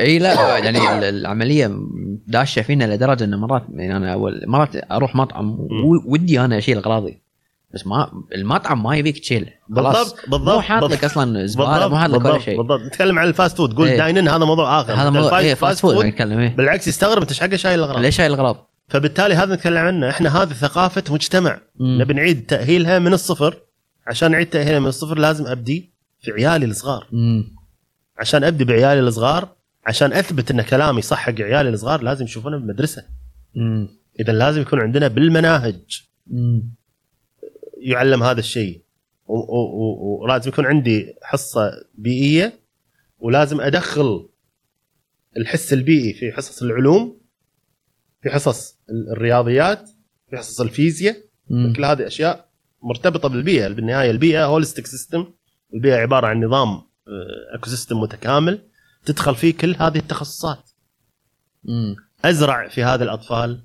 إي لا يعني ال- العملية داشة فينا لدرجة ان مرات يعني أنا أول مرات أروح مطعم ودي أنا أشيل أغراضي. بس ما المطعم ما يبيك تشيل خلاص. بالضبط بالضبط. مو حاط لك أصلا زباله مو حاط لك ولا شيء. بالضبط. نتكلم عن ال fast food. قول إيه. dine-in هذا موضوع آخر. هذا موضوع إيه fast food. نتكلم إيه. بالعكس يستغرب أنت إيش حقه شايل الاغراض ليش هاي الاغراض؟ فبالتالي هذا نتكلم عنه. إحنا هذه ثقافة مجتمع. نبي نعيد تأهيلها من الصفر. عشان نعيد تأهيلها من الصفر لازم أبدي في عيالي الصغار. مم. عشان أبدي بعيالي الصغار عشان أثبت إن كلامي صح حق عيالي الصغار لازم يشوفونه بالمدرسة. اذا لازم يكون عندنا بالمناهج. مم. يعلم هذا الشيء ولازم يكون عندي حصة بيئية ولازم أدخل الحس البيئي في حصص العلوم في حصص ال- الرياضيات في حصص الفيزياء. كل هذه أشياء مرتبطة بالبيئة بالنهاية البيئة holistic system البيئة عبارة عن نظام ecosystem متكامل تدخل فيه كل هذه التخصصات مم. أزرع في هذا الأطفال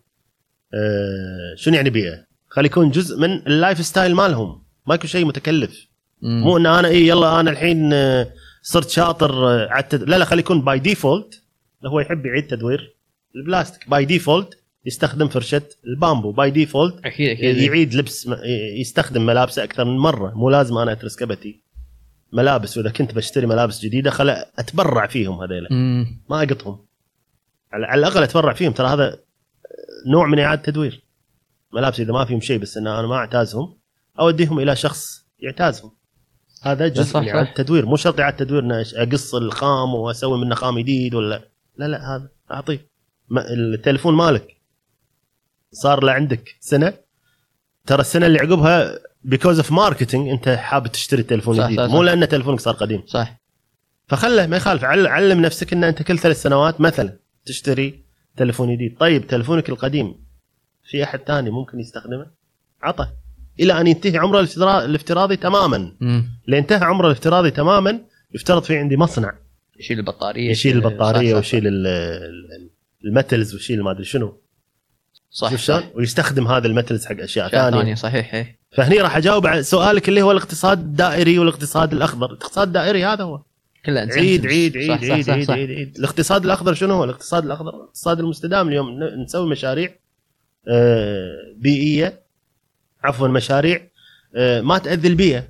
آه، شنو يعني بيئة؟ خلي يكون جزء من ال lifestyle مالهم. ما يكون شيء متكلف. مم. مو إن أنا إي يلا أنا الحين آه، صرت شاطر آه، على التد... لا لا خلي يكون by default هو يحب يعيد تدوير. البلاستيك by default يستخدم فرشة ال bamboo. by default أكيد أكيد. يعيد لبس يستخدم ملابسه أكثر من مرة. مو لازم أنا اترس كبتي. ملابس وإذا كنت بشتري ملابس جديدة خل أتبرع فيهم هذيلا. ما أقطهم. على على الأقل أتبرع فيهم. ترى هذا نوع من إعادة تدوير. ملابس إذا ما فيهم شيء بس إن أنا ما أعتازهم أوديهم إلى شخص يعتازهم. هذا جزء صح، من اعاده صح. تدوير مو شرط إعادة تدوير ان أش- أقص الخام وأسوي منه خام جديد ولا لا لا هذا أعطيه. التليفون مالك صار له عندك سنة. ترى السنة اللي عقبها because of marketing أنت حابب تشتري تليفون جديد. صح، صح. مو لأن تليفونك صار قديم. صح. فخله ما يخالف عل- علم نفسك إن أنت كل ثلاث سنوات مثلا تشتري تليفون جديد. طيب تليفونك القديم في أحد ثاني ممكن يستخدمه؟ عطه. إلى أن ينتهي عمره الافترا- الافتراضي تماما. لين انتهى عمره الافتراضي تماما يفترض في عندي مصنع. يشيل البطارية يشيل البطارية ويشيل ال- ال- المتلز ويشيل ما أدري شنو. صح صح شلون؟ ويستخدم هذا المتلز حق أشياء أشياء ثانية. ثانية صحيح إيه. فهني راح أجاوب على سؤالك اللي هو الاقتصاد الدائري والاقتصاد الأخضر. الاقتصاد الدائري هذا هو. كلها عيد. عيد عيد صح، صح، عيد صح، عيد صح. عيد عيد. الاقتصاد الأخضر شنو هو؟ الاقتصاد الأخضر الاقتصاد المستدام اليوم ن- نسوي مشاريع بيئية عفوا مشاريع آه، ما تأذي البيئة.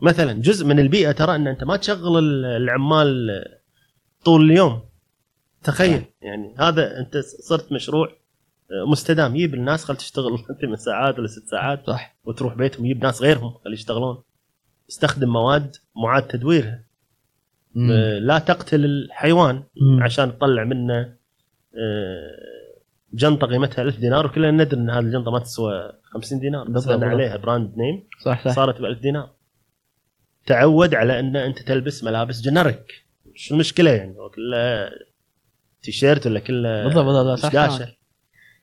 مثلا جزء من البيئة ترى إن أنت ما تشغل ال- العمال آه، طول اليوم. تخيل يعني هذا أنت صرت مشروع آه، مستدام. يجيب الناس خل تشتغل ثمان ساعات ولا ست ساعات صح. وتروح بيتهم يجيب ناس غيرهم خلي يشتغلون. استخدم مواد معاد تدويرها. آه، لا تقتل الحيوان مم. عشان تطلع منه آه، جنطة قيمتها 1000 دينار وكلنا ندري إن هذه الجنطة ما تسوى 50 دينار بس لأن. عليها brand name صح صح. صارت ب 1000 دينار. تعود على إن أنت تلبس ملابس generic شو المشكلة يعني؟ كله تيشيرت ولا كله بالضبط بالضبط صح.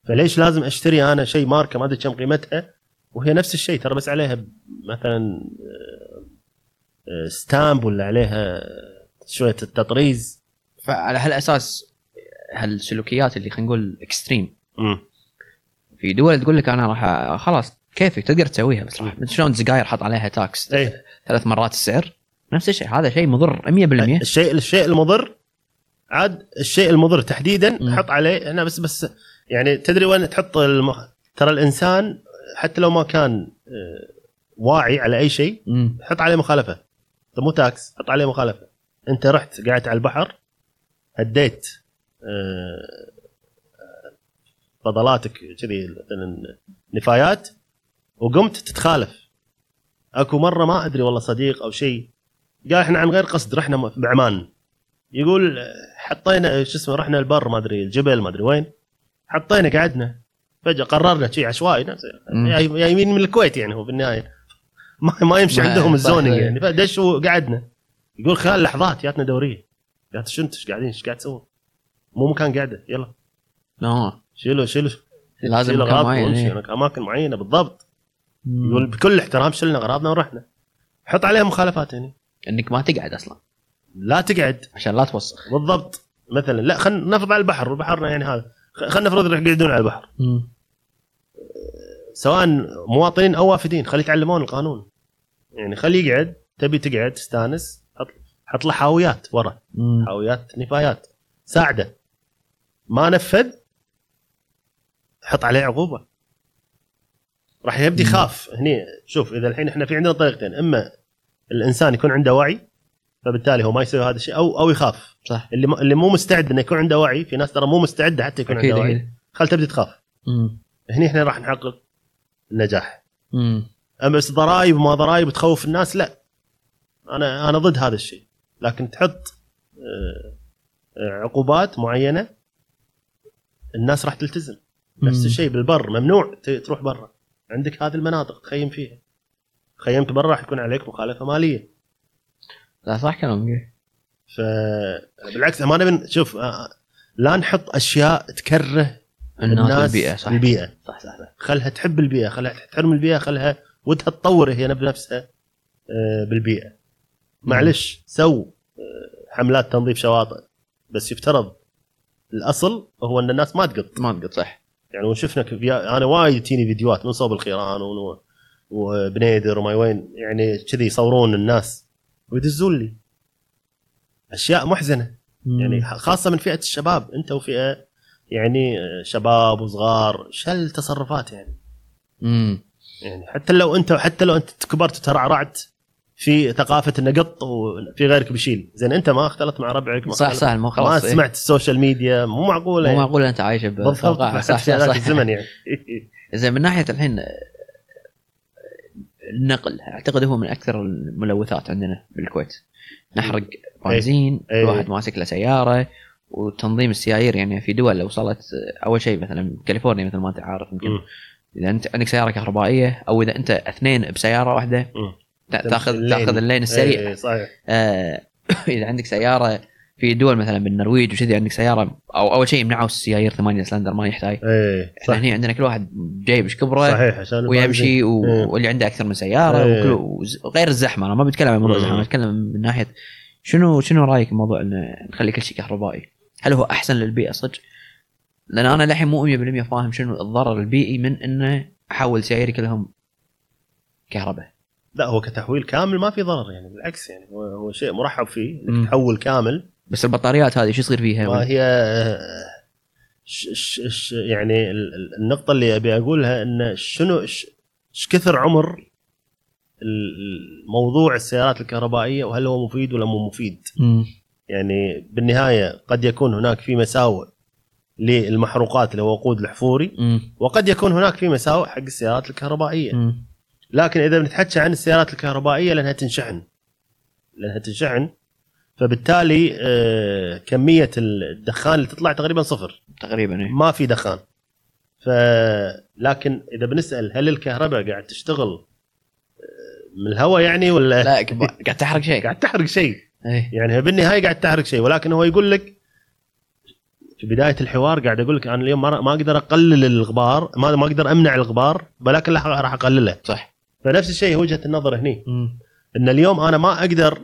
فليش لازم أشتري أنا شيء ماركة ما أدري كم قيمتها وهي نفس الشيء ترى بس عليها مثلا آه، آه، stamp ولا عليها شوية التطريز فعلى هالأساس هالسلوكيات اللي خلينا نقول extreme في دول تقول لك أنا راح خلاص كيفك؟ تقدر تسويها بس راح شلون السجاير حط عليها tax إيه. ثلاث مرات السعر. نفس الشيء هذا شيء مضر 100% الشيء الشيء المضر عاد الشيء المضر تحديدا مم. حط عليه أنا بس بس يعني تدري وين تحط الم... ترى الإنسان حتى لو ما كان آه، واعي على أي شيء. حط عليه مخالفة. مو تاكس حط عليه مخالفة. أنت رحت قعدت على البحر هديت فضلاتك كذي مثلا نفايات وقمت تتخالف. اكو مرة ما أدري والله صديق أو شيء قال إحنا عن غير قصد رحنا بعمان. يقول آه، حطينا شو اسمه رحنا البر ما أدري الجبل ما أدري وين. حطينا قعدنا. فجأة قررنا شيء عشوائي نفس مم. جاي- جايين من الكويت يعني هو بالنهاية. ما, ما يمشي عندهم صح. الزونينج يعني. فدش وقعدنا يقول خلال لحظات جاتنا دورية. قالت شو أنتم إيش قاعدين إيش قاعد تسوون؟ مو مكان قاعدة. يلا. لا شيلوا شيلوا. لازم شيلوا مكان معين، وامشي. إيه. هناك أماكن معينة بالضبط. يقول بكل احترام شلنا أغراضنا ورحنا. حط عليها مخالفات هنا إنك ما تقعد أصلا. لا تقعد. عشان لا توسخ. بالضبط. مثلا لا خلينا نفرض على البحر والبحر يعني هذا. خلينا نفرض يقعدون على البحر. مم. سواء مواطنين أو وافدين خلي يتعلمون القانون. يعني خليه يقعد تبي تقعد تستانس حط حط له حاويات ورا. حاويات نفايات. ساعدة. ما نفذ حط عليه عقوبة. راح يبدي. يخاف هني شوف إذا الحين إحنا في عندنا طريقتين. إما الإنسان يكون عنده وعي فبالتالي هو ما يسوي هذا الشيء أو أو يخاف. صح. اللي م- اللي مو مستعد إنه يكون عنده وعي في ناس ترى مو مستعدة حتى يكون عنده وعي. خل تبدي تخاف. مم. هني إحنا راح نحقق النجاح. مم. أما بس ضرائب وما ضرائب تخوف الناس لا. أنا أنا ضد هذا الشيء. لكن تحط آه، آه، عقوبات معينة الناس راح تلتزم. نفس. الشيء بالبر ممنوع تروح برا. عندك هذه المناطق تخيم فيها. خيمت برا راح يكون عليك مخالفة مالية. لا صح كلامك. فبالعكس ما نبي شوف لا نحط أشياء تكره الناس البيئه صح. البيئه صح صح, صح. خلها تحب البيئة خلها تحترم البيئة خلها ودها تطور هي بنفسها بالبيئة. معلش سو حملات تنظيف شواطئ بس يفترض الأصل هو أن الناس ما تقط. ما تقط. صح. يعني وشفنا كيف أنا وايد تجيني فيديوهات من صوب الخيران ون- وبنيدر وما وين يعني كذي يصورون الناس ويدزون لي. أشياء محزنة. يعني خاصة من فئة الشباب. أنت وفئة يعني شباب وصغار شو التصرفات يعني. امم يعني حتى لو انت حتى لو أنت كبرت وترعرعت في ثقافة انه قط وفي غيرك بيشيل زين أنت ما اختلطت مع ربعك ما صح صح مو ما خلاص إيه. سمعت ال social media مو معقوله مو يعني. معقول أنت عايشه بالضبط صح صح, صح. الزمن يعني زين من ناحية الحين النقل أعتقد هو من أكثر الملوثات عندنا بالكويت نحرق بنزين إيه. كل واحد ماسك له سيارة وتنظيم السيايير يعني في دول وصلت آه، أول شيء مثلا كاليفورنيا مثل ما انت عارف يمكن. إذا أنت عندك سيارة كهربائية أو إذا أنت اثنين بسيارة واحدة مم. تا- تاخذ ال lane. تاخذ ال lane السريع إيه، صحيح آه، إذا عندك سيارة في دول مثلا بالنرويج وكذي عندك سيارة أو أول شيء يمنعوا السيايير 8 سلندر ما يحتاج إيه إحنا هنا عندنا كل واحد جايب إيش كبره صحيح عشان ويمشي. إيه. واللي عنده أكثر من سيارة إيه. وكل... وز... غير الزحمة أنا ما بتكلم عن موضوع مم. الزحمة بتكلم من ناحية شنو شنو رأيك بموضوع إن نخلي كل شيء كهربائي؟ هل هو أحسن للبيئة صدق؟ لأن أنا للحين مو 100% فاهم شنو الضرر البيئي من إنه أحول سياري كلهم كهرباء. لا هو كتحويل كامل ما في ضرر يعني بالعكس يعني هو, هو شيء مرحب فيه. إنك تحول كامل بس البطاريات هذه شو يصير فيها؟ ما هي ش ش ش يعني ال- ال- النقطة اللي أبي أقولها إن شنو ش ش كثر عمر ال- موضوع السيارات الكهربائية وهل هو مفيد ولا مو مفيد؟ مم. يعني بالنهاية قد يكون هناك في مساوئ للمحروقات اللي هو وقود الحفوري مم. وقد يكون هناك في مساوئ حق السيارات الكهربائية مم. لكن إذا بنتحكى عن السيارات الكهربائية لأنها تنشحن. لأنها تنشحن. فبالتالي آه، كمية الدخان اللي تطلع تقريبا صفر. تقريبا إيه. ما في دخان. ف لكن إذا بنسأل هل الكهرباء قاعد تشتغل آه، من الهواء يعني ولا؟ لا قاعد تحرق شيء. قاعد تحرق شيء. إيه. يعني هي بالنهاية قاعد تحرق شيء. ولكن هو يقول لك في بداية الحوار قاعد أقول لك أنا اليوم ما أقدر أقلل الغبار ما ما أقدر أمنع الغبار ولكن راح راح أقلله. صح. فنفس الشيء وجهة النظر هني. إن اليوم أنا ما أقدر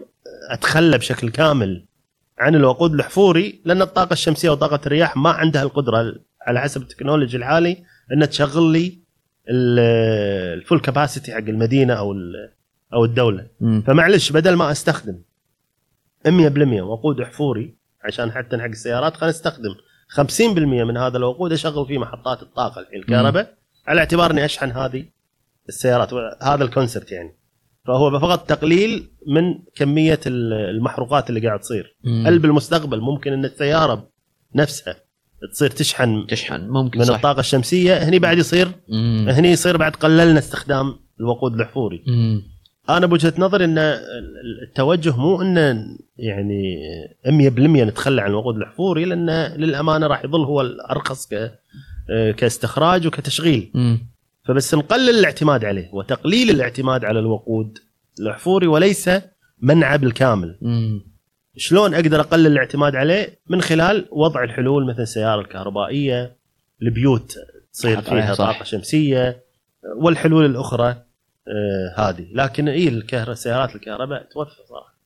أتخلى بشكل كامل عن الوقود الحفوري لأن الطاقة الشمسية وطاقة الرياح ما عندها القدرة على حسب التكنولوجي الحالي ان تشغل لي ال- الفول كاباسيتي حق المدينة أو أو الدولة. فمعلش بدل ما أستخدم 100% وقود حفوري عشان حتى حق السيارات خلينا نستخدم 50% من هذا الوقود أشغل فيه محطات الطاقة الكهرباء على اعتبار إني أشحن هذه السيارات هذا الكونسبت يعني فهو فقط تقليل من كمية ال- المحروقات اللي قاعد تصير. هل بالمستقبل ممكن إن السيارة نفسها تصير تشحن تشحن ممكن من صح الطاقة الشمسية هني بعد يصير مم. هني يصير بعد قللنا استخدام الوقود الأحفوري مم. أنا بوجهة نظري إن التوجه مو انه يعني 100% نتخلى عن الوقود الأحفوري لأن للأمانة راح يظل هو الأرخص ك كاستخراج وكتشغيل مم. فبس نقلل الاعتماد عليه وتقليل الاعتماد على الوقود الاحفوري وليس منعه بالكامل مم. شلون أقدر أقلل الاعتماد عليه من خلال وضع الحلول مثل السيارة الكهربائية البيوت تصير فيها صح. طاقة شمسية والحلول الأخرى آه هذه لكن اي الكهرباء السيارات الكهرباء توفر صراحة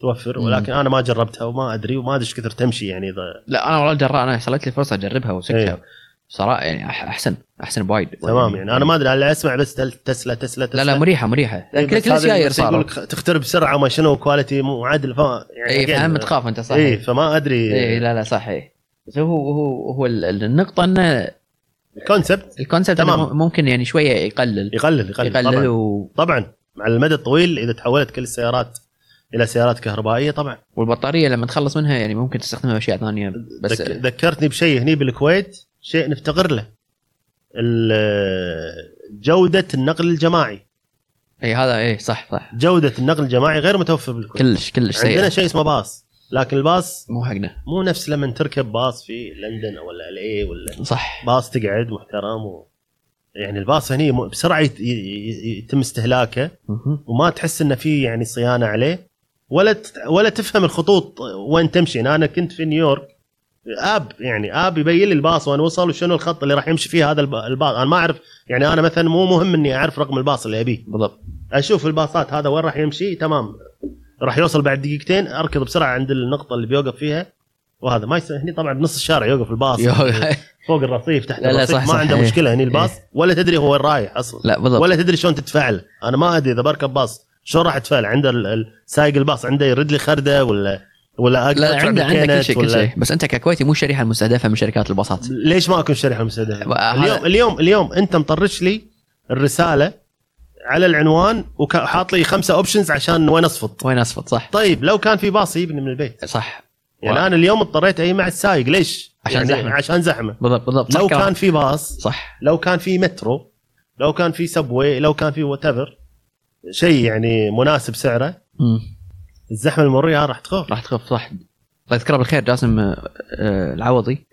توفر مم. ولكن أنا ما جربتها وما أدري وما أدري إيش كثر تمشي يعني إذا لا أنا والله جرا أنا حصلت لي فرصة أجربها وسكتها إيه. صراحة يعني أحسن أحسن بوايد تمام يعني. أنا ما أدري أنا أسمع بس تسلا تسلا تسلا لا لا مريحة مريحة. إيه، كل كل بس يقول لك تخترب بسرعة وما شنو quality مو عادل فما يعني اي again، فهم تخاف أنت صح اي فما أدري. اي لا لا صح اي بس هو هو هو ال- ال- النقطة انه ال concept ال concept تمام. ممكن يعني شوية يقلل. يقلل يقلل, يقلل طبعا. و... طبعا. على المدى الطويل إذا تحولت كل السيارات إلى سيارات كهربائية طبعا. والبطارية لما تخلص منها يعني ممكن تستخدمها بأشياء ثانية. بس ذك... ذكرتني بشيء هني بالكويت. شيء نفتقر له. جودة النقل الجماعي. إي هذا إي صح صح. جودة النقل الجماعي غير متوفر بالكويت كلش كلش عندنا سيء شيء اسمه باص. لكن الباص مو حقنا. مو نفس لما تركب باص في لندن أو ال إي ولا صح. باص تقعد محترم و... يعني الباص هني بسرعة يتم استهلاكه. وما تحس إنه في يعني صيانة عليه. ولا ولا تفهم الخطوط وين تمشي. أنا كنت في نيويورك. app يعني app يبين لي الباص وين وصل وشنو الخط اللي راح يمشي فيه هذا الب- الباص. أنا ما أعرف يعني أنا مثلا مو مهم إني أعرف رقم الباص اللي أبيه. بالضبط. أشوف الباصات هذا وين راح يمشي تمام. راح يوصل بعد دقيقتين أركض بسرعة عند النقطة اللي بيوقف فيها وهذا. ما يصير هني طبعا بنص الشارع يوقف الباص. يو- فوق الرصيف تحت لا لا الرصيف صح ما صح، عنده. مشكلة هني الباص إيه. ولا تدري هو وين رايح أصلا. لا بالضبط. ولا تدري شلون تتفاعل. أنا ما أدري إذا بركب باص شلون راح أتفاعل. عنده ال- ال- سايق الباص عنده يرد لي خردة ولا ولا أقدر لا عنده كل شيء كل شيء بس أنت ككويتي مو الشريحه المستهدفة من شركات الباصات ليش ما اكون شريحه مستهدفه؟ اليوم اليوم اليوم أنت مطرش لي الرسالة على العنوان وحاط لي خمسة options عشان وين أصفط وين أصفط صح طيب لو كان في باص يجيبني من البيت صح يعني wow. أنا اليوم اضطريت أجي مع السايق ليش؟ عشان يعني زحمة. عشان زحمة بالضبط بالضبط لو. كان في باص صح لو كان في مترو لو كان في subway لو كان في what شيء يعني مناسب سعره مم. الزحمة المرورية راح تخف راح تخف صح. الله يذكره بالخير جاسم آه، آه، العوضي.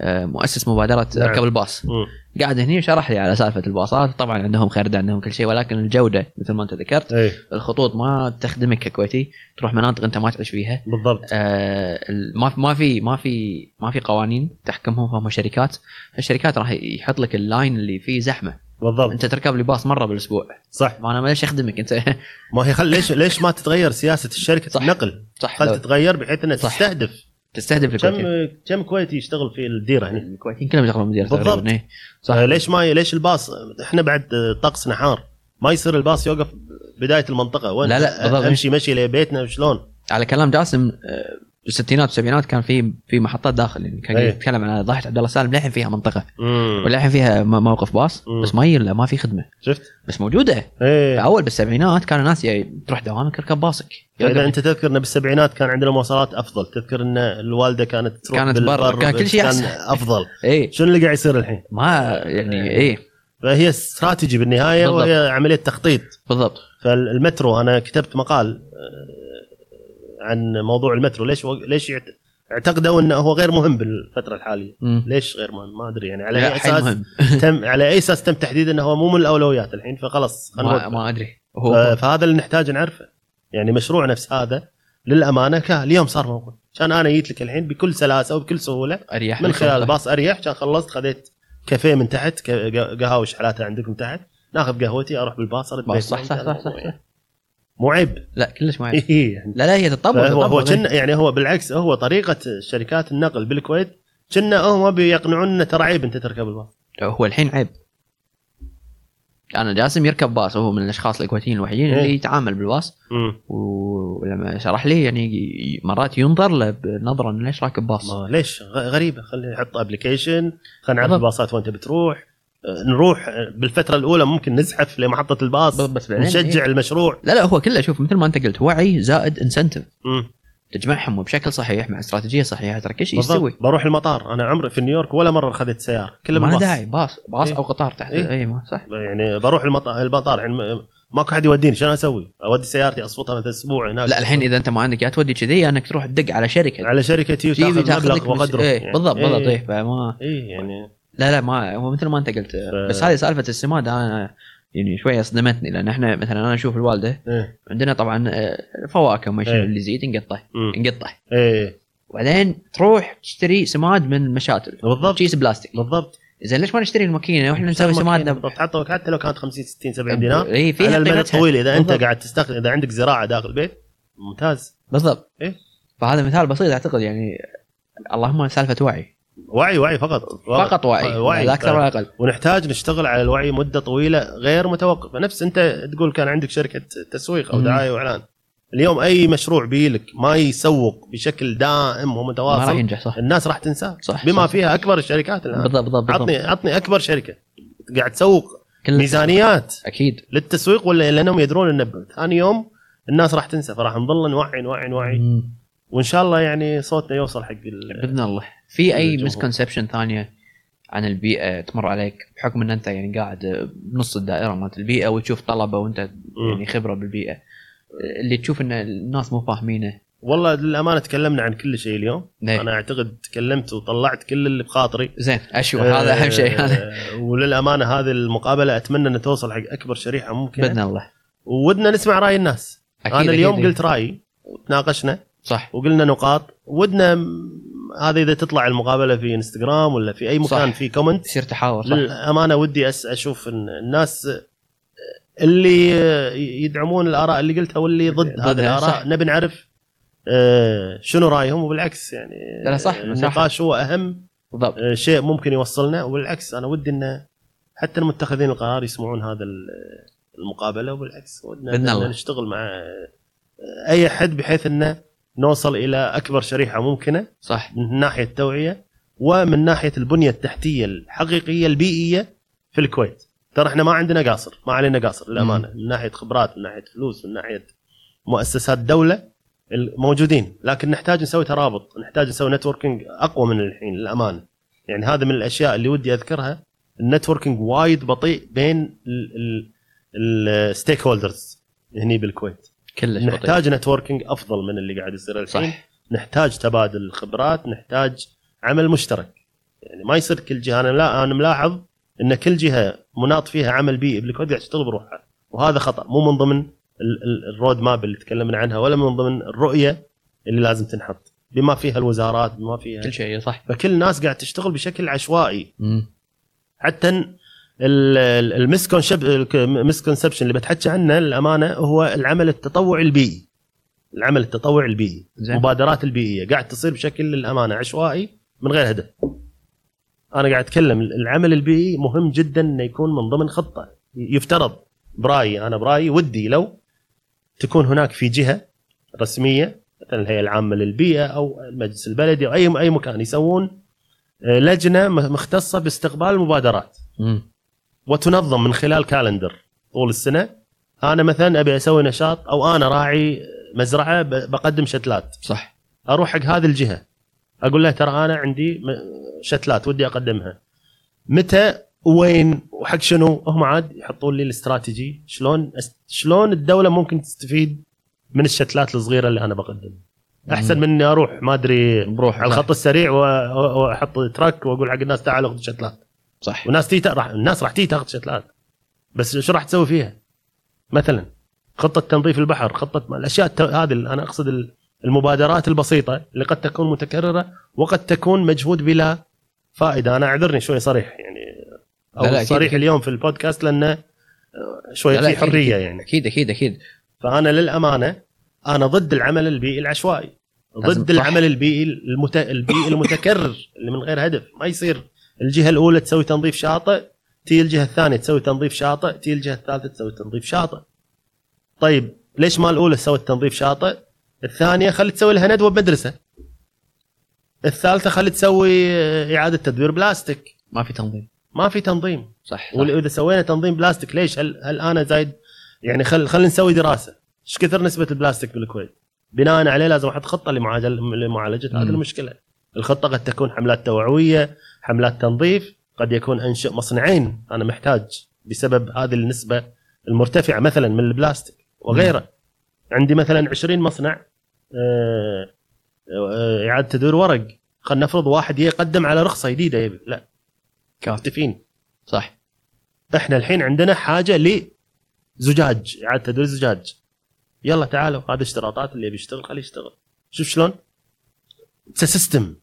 آه، مؤسس مبادرة نعم. اركب الباص. مم. قاعد هني وشرح لي على سالفة الباصات طبعا عندهم خردة عندهم كل شيء ولكن الجودة مثل ما أنت ذكرت إيه. الخطوط ما تخدمك ككويتي تروح مناطق أنت ما تعيش فيها. بالضبط. آه، ما ما في ما في ما في قوانين تحكمهم هم شركات. الشركات راح يحط لك ال line اللي فيه زحمة. بالضبط. انت تركب لي باص مرة بالأسبوع. صح. ما أنا ما ليش أخدمك أنت. ما هي خل ليش ليش ما تتغير سياسة الشركة صح. النقل صح خل تتغير بحيث إنها. تستهدف. تستهدف كم كم كويتي يشتغل في الديرة هنا؟ الكويتيين كلهم يشتغلون مدير بالضبط. إيه. صح. صح ليش ما ليش الباص إحنا بعد طقس نحار. ما يصير الباص يوقف بداية المنطقة. وين؟ لا، لا، بالضبط. امشي مشي لبيتنا وشلون على كلام جاسم بالستينات والسبعينات كان في في محطات داخل يعني كان أيه. يتكلم عن ضاحية عبد الله سالم للحين فيها منطقة. وللحين فيها موقف باص مم. بس ما ي- ما في خدمة. شفت؟ بس موجودة. إيه. اول بالسبعينات كانوا ناس ي- تروح دوامك اركب باصك. إذا أنت تذكر إن بالسبعينات كان عندنا مواصلات أفضل. تذكر إن الوالدة كانت تروح كانت برا، كان كل شيء كان. أفضل. اي شنو اللي قاعد يصير الحين؟ ما يعني إيه. فهي استراتيجي بالنهاية بالضبط. وهي عملية تخطيط. بالضبط. فالمترو أنا كتبت مقال عن موضوع المترو ليش ليش يعت- اعتقدوا إنه هو غير مهم بالفترة الحالية مم. ليش غير مهم ما أدري يعني على أي أساس مهم تم على أي أساس تم تحديد إنه هو مو من الأولويات الحين فخلاص ما. ما أدري ف- هو فهذا اللي نحتاج نعرفه يعني مشروع نفس هذا للأمانة كان اليوم صار موجود عشان أنا جيت لك الحين بكل سلاسة وبكل سهولة اريح من خلال. الباص أريح عشان خلصت خذيت كافيه من تحت ك- ق- قهوه شحلاتها عندكم تحت ناخذ قهوتي أروح بالباص أرد باص، بيتي. صح صح صح, صح, صح. مو عيب لا كلش ما يعرف. إيه يعني لا لا هي تطبق هو تطبق. كنا يعني هو بالعكس هو طريقة شركات النقل بالكويت كنا هم بيقنعونا ترى عيب أنت تركب الباص هو الحين عيب أنا جاسم يركب باص وهو من الأشخاص الكويتيين الوحيدين اللي إيه. يتعامل بالباص. ولما شرح لي يعني مرات ينظر له بنظرة إنه ليش راكب باص ليش غريبة خليه يحط application خلينا نعرف. الباصات وين تبي تروح آه، نروح بالفترة الأولى ممكن نزحف لمحطة الباص بس نشجع إيه. المشروع لا لا هو كله شوف مثل ما أنت قلت وعي زائد incentive. تجمعهم بشكل صحيح مع استراتيجية صحيحة ترى كل شيء. يستوي بروح المطار أنا عمري في نيويورك ولا مرة اخذت سيارة كله ما داعي باص باص إيه. أو قطار تحت إيه. اي ما صح يعني بروح المطار المطار يعني ماكو حد يوديني شنو أسوي؟ أودي سيارتي اصفطها مثلا أسبوع هناك لا الحين إذا أنت ما عندك يا تودي كذي أنك تروح تدق على شركة على شركة تي تجيبني وتاخذ مبلغ وقدره إيه يعني. بالضبط بالضبط إيه. إيه فما اي يعني لا لا ما هو مثل ما انت قلت بس هذه سالفة السماد أنا يعني شوية صدمتني لأن إحنا مثلا أنا أشوف الوالدة إيه. عندنا طبعا آه، فواكه وما إيه. اللي يزيد نقطه مم. نقطه إيه. وبعدين تروح تشتري سماد من المشاتل بالضبط. كيس بلاستيك. بالضبط. زين ليش ما نشتري الماكينة؟ وإحنا نسوي سمادنا بالضبط. حتى حتى لو كانت 50 60 70 دينار اي على فيها المدى الطويل إذا أنت بالضبط. قاعد تستخدم إذا عندك زراعة داخل البيت ممتاز. بالضبط. إيه. فهذا مثال بسيط أعتقد يعني اللهم سالفة وعي. وعي وعي فقط. فقط وعي, وعي. لا أكثر ولا أقل. ونحتاج نشتغل على الوعي مدة طويلة غير متوقفه نفس أنت تقول كان عندك شركة تسويق أو. دعاية وإعلان. اليوم أي مشروع بيلك ما يسوق بشكل دائم ما راح ومتواصل ينجح صح. الناس راح تنساه. صح بما صح. فيها أكبر الشركات الآن. بالضبط بالضبط عطني عطني أكبر شركة قاعد تسوق ميزانيات. أكيد. للتسويق ولا لأنهم يدرون إن ثاني يوم الناس راح تنسى. فراح نظل نوعي نوعي نوعي. وإن شاء الله يعني صوتنا يوصل حق بإذن الله. في أي. مسكونسبشن ثانية عن البيئة تمر عليك؟ بحكم إن أنت يعني قاعد بنص الدائرة مالت البيئة وتشوف طلبة وأنت يعني خبرة بالبيئة. اللي تشوف إن الناس مو فاهمينه. والله للأمانة تكلمنا عن كل شيء اليوم. إيه. أنا أعتقد تكلمت وطلعت كل اللي بخاطري. زين اشوى هذا أهم شيء. هذا آه، وللأمانة هذه المقابلة أتمنى ان توصل حق أكبر شريحة ممكنة. بإذن الله. ودنا نسمع رأي الناس. أكيد أنا اليوم أكيد. قلت رايي وتناقشنا صح. وقلنا نقاط. ودنا هذا إذا تطلع المقابلة في انستغرام ولا في أي مكان. في كومنت يصير تحاور صح للأمانة ودي أس أشوف الناس اللي يدعمون الآراء اللي قلتها واللي ضد هذه الآراء. نبي نعرف آه، شنو رأيهم وبالعكس يعني لا، صح،. النقاش هو أهم بالضبط آه، شيء ممكن يوصلنا وبالعكس أنا ودي إن حتى المتخذين القرار يسمعون هذا ال- المقابلة وبالعكس ودنا. نشتغل مع أي احد بحيث إنه نوصل إلى أكبر شريحة ممكنة صح. من ناحية التوعية ومن ناحية البنية التحتية الحقيقية البيئية في الكويت. ترى إحنا ما عندنا قاصر ما علينا قاصر للأمانة. من ناحية خبرات من ناحية فلوس من ناحية مؤسسات دولة موجودين. لكن نحتاج نسوي ترابط نحتاج نسوي نتوركينج أقوى من الحين للأمانة. يعني هذا من الأشياء اللي ودي أذكرها. ال networking وايد بطيء بين ال stakeholders هني بالكويت. كلش. نحتاج networking أفضل من اللي قاعد يصير الحين. صح. نحتاج تبادل الخبرات نحتاج عمل مشترك. يعني ما يصير كل جهة أنا لا أنا ملاحظ إن كل جهة مناط فيها عمل بيئي بالكويت قاعد تشتغل بروحها وهذا خطأ مو من ضمن ال- ال- ال road map اللي تكلمنا عنها ولا من ضمن الرؤية اللي لازم تنحط. بما فيها الوزارات بما فيها كل شيء صح. فكل الناس قاعد تشتغل بشكل عشوائي. مم. حتى المسكونسبشن اللي بتحكي عنه للأمانة هو العمل التطوعي البيئي. العمل التطوعي البيئي. زين. المبادرات البيئية. قاعد تصير بشكل للأمانة عشوائي من غير هدف. أنا قاعد أتكلم العمل البيئي مهم جدا إنه يكون من ضمن خطة. يفترض برأيي أنا برأيي ودي لو تكون هناك في جهة رسمية مثلا الهيئة العامة للبيئة أو المجلس البلدي أو اي أي مكان يسوون آه، لجنة مختصة باستقبال المبادرات مم. وتنظم من خلال كالندر طول السنة. أنا مثلا أبي أسوي نشاط أو أنا راعي مزرعة بقدم شتلات. صح. أروح حق هذه الجهة. أقول له ترى أنا عندي شتلات ودي أقدمها. متى؟ وين؟ وحق شنو؟ هم عاد يحطون لي الاستراتيجي. شلون شلون الدولة ممكن تستفيد من الشتلات الصغيرة اللي أنا بقدمها؟ أحسن من اني أروح ما أدري بروح. على الخط السريع وأحط تراك وأقول حق الناس تعالوا خذوا شتلات. صح وناس تي راح الناس راح تيجي تاخذ شتلات بس شو راح تسوي فيها؟ مثلا خطة تنظيف البحر خطة الأشياء هذه أنا أقصد ال- المبادرات البسيطة اللي قد تكون متكررة وقد تكون مجهود بلا فائدة أنا أعذرني شوي صريح يعني أو لا لا، صريح أكيد. اليوم في البودكاست لأنه شوي في حرية أكيد. يعني أكيد أكيد أكيد فأنا للأمانة أنا ضد العمل البيئي العشوائي ضد. العمل البيئي المت... البيئي المتكرر اللي من غير هدف ما يصير الجهة الأولى تسوي تنظيف شاطئ تي الجهة الثانية تسوي تنظيف شاطئ تي الجهة الثالثة تسوي تنظيف شاطئ. طيب ليش ما الأولى سوت تنظيف شاطئ؟ الثانية خلي تسوي لها ندوة بمدرسة. الثالثة خلي تسوي آه، إعادة تدوير بلاستيك. ما في تنظيم. ما في تنظيم. صح, صح. واذا سوينا تنظيم بلاستيك ليش هل هل أنا زايد؟ يعني خل خلينا نسوي دراسة. إيش كثر نسبة البلاستيك بالكويت؟ بناء عليه لازم أحط خطة لمعالجه لمعالجة هذه. المشكلة. الخطة قد تكون حملات توعوية حملات تنظيف قد يكون أنشئ مصنعين. أنا محتاج بسبب هذه النسبة المرتفعة مثلا من البلاستيك وغيره. عندي مثلا 20 مصنع آه، آه، إعادة تدوير ورق. خلينا نفرض واحد يقدم على رخصة جديدة يبي. لا. كافي. مختفين صح. إحنا الحين عندنا حاجة لزجاج إعادة تدوير زجاج. يلا تعالوا هذه اشتراطات اللي بيشتغل خليه يشتغل. شوف شلون. system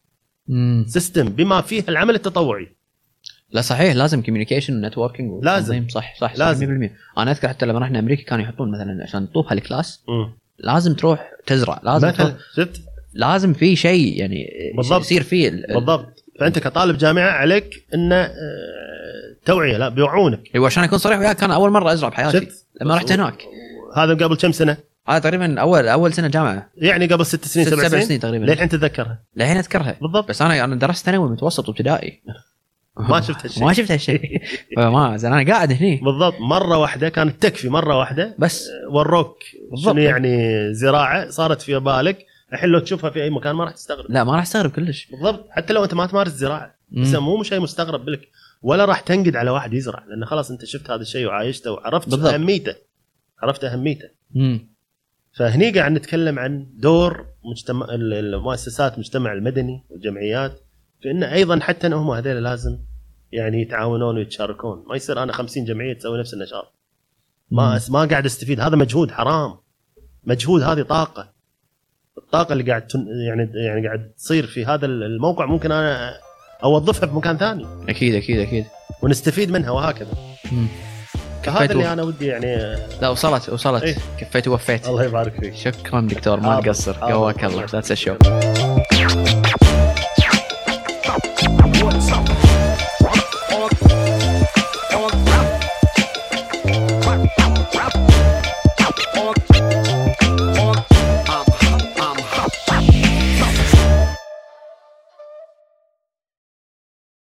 مم. system بما فيه العمل التطوعي لا صحيح لازم communication networking لازم. صح صح لازم. لازم 100% أنا أذكر حتى لما رحنا أمريكا كانوا يحطون مثلا عشان تطوف هالكلاس. لازم تروح تزرع لازم مثلا شفت لازم في شيء يعني بالضبط. يصير فيه ال- بالضبط فأنت كطالب جامعة عليك انه آه، توعية لا بيوعونك أيوه عشان أكون صريح وياك كان أول مرة أزرع بحياتي شفت لما رحت هناك هذا قبل كم سنة؟ هذا تقريبا اول أول سنة جامعة. يعني قبل ست سنين سبع سبع سنين, سنين تقريبا. للحين تتذكرها. للحين أذكرها. بالضبط. بس أنا أنا درست ثانوي متوسط وابتدائي. ما شفت هالشيء. ما شفت هالشيء. فما زين أنا قاعد هني. بالضبط. مرة واحدة كانت تكفي مرة واحدة بس. وروك. شنو يعني زراعة؟ صارت في بالك. الحين لو تشوفها في أي مكان ما راح تستغرب. لا ما راح استغرب كلش. بالضبط. حتى لو أنت ما تمارس زراعة. بس. مو شيء مستغرب لك ولا راح تنقد على واحد يزرع. لأن خلاص أنت شفت هذا الشيء وعايشته وعرفت بالضبط. أهميته. عرفت أهميته. فهني قاعد نتكلم عن دور مجتمع ال- المؤسسات المجتمع المدني والجمعيات في انه أيضا حتى هم هذول لازم يعني يتعاونون ويتشاركون. ما يصير أنا 50 جمعية تسوي نفس النشاط. ما ما قاعد أستفيد. هذا مجهود حرام. مجهود هذه طاقة. الطاقة اللي قاعد تن يعني يعني قاعد تصير في هذا الموقع ممكن أنا أوظفها في مكان ثاني. أكيد أكيد أكيد. ونستفيد منها وهكذا. مم. كفيت اللي و- أنا ودي يعني لا وصلت وصلت إيه. كفيت ووفيت الله يبارك فيك شكرا دكتور ما حاضر. تقصر حاضر. قواك الله ذاتس الشو What's up?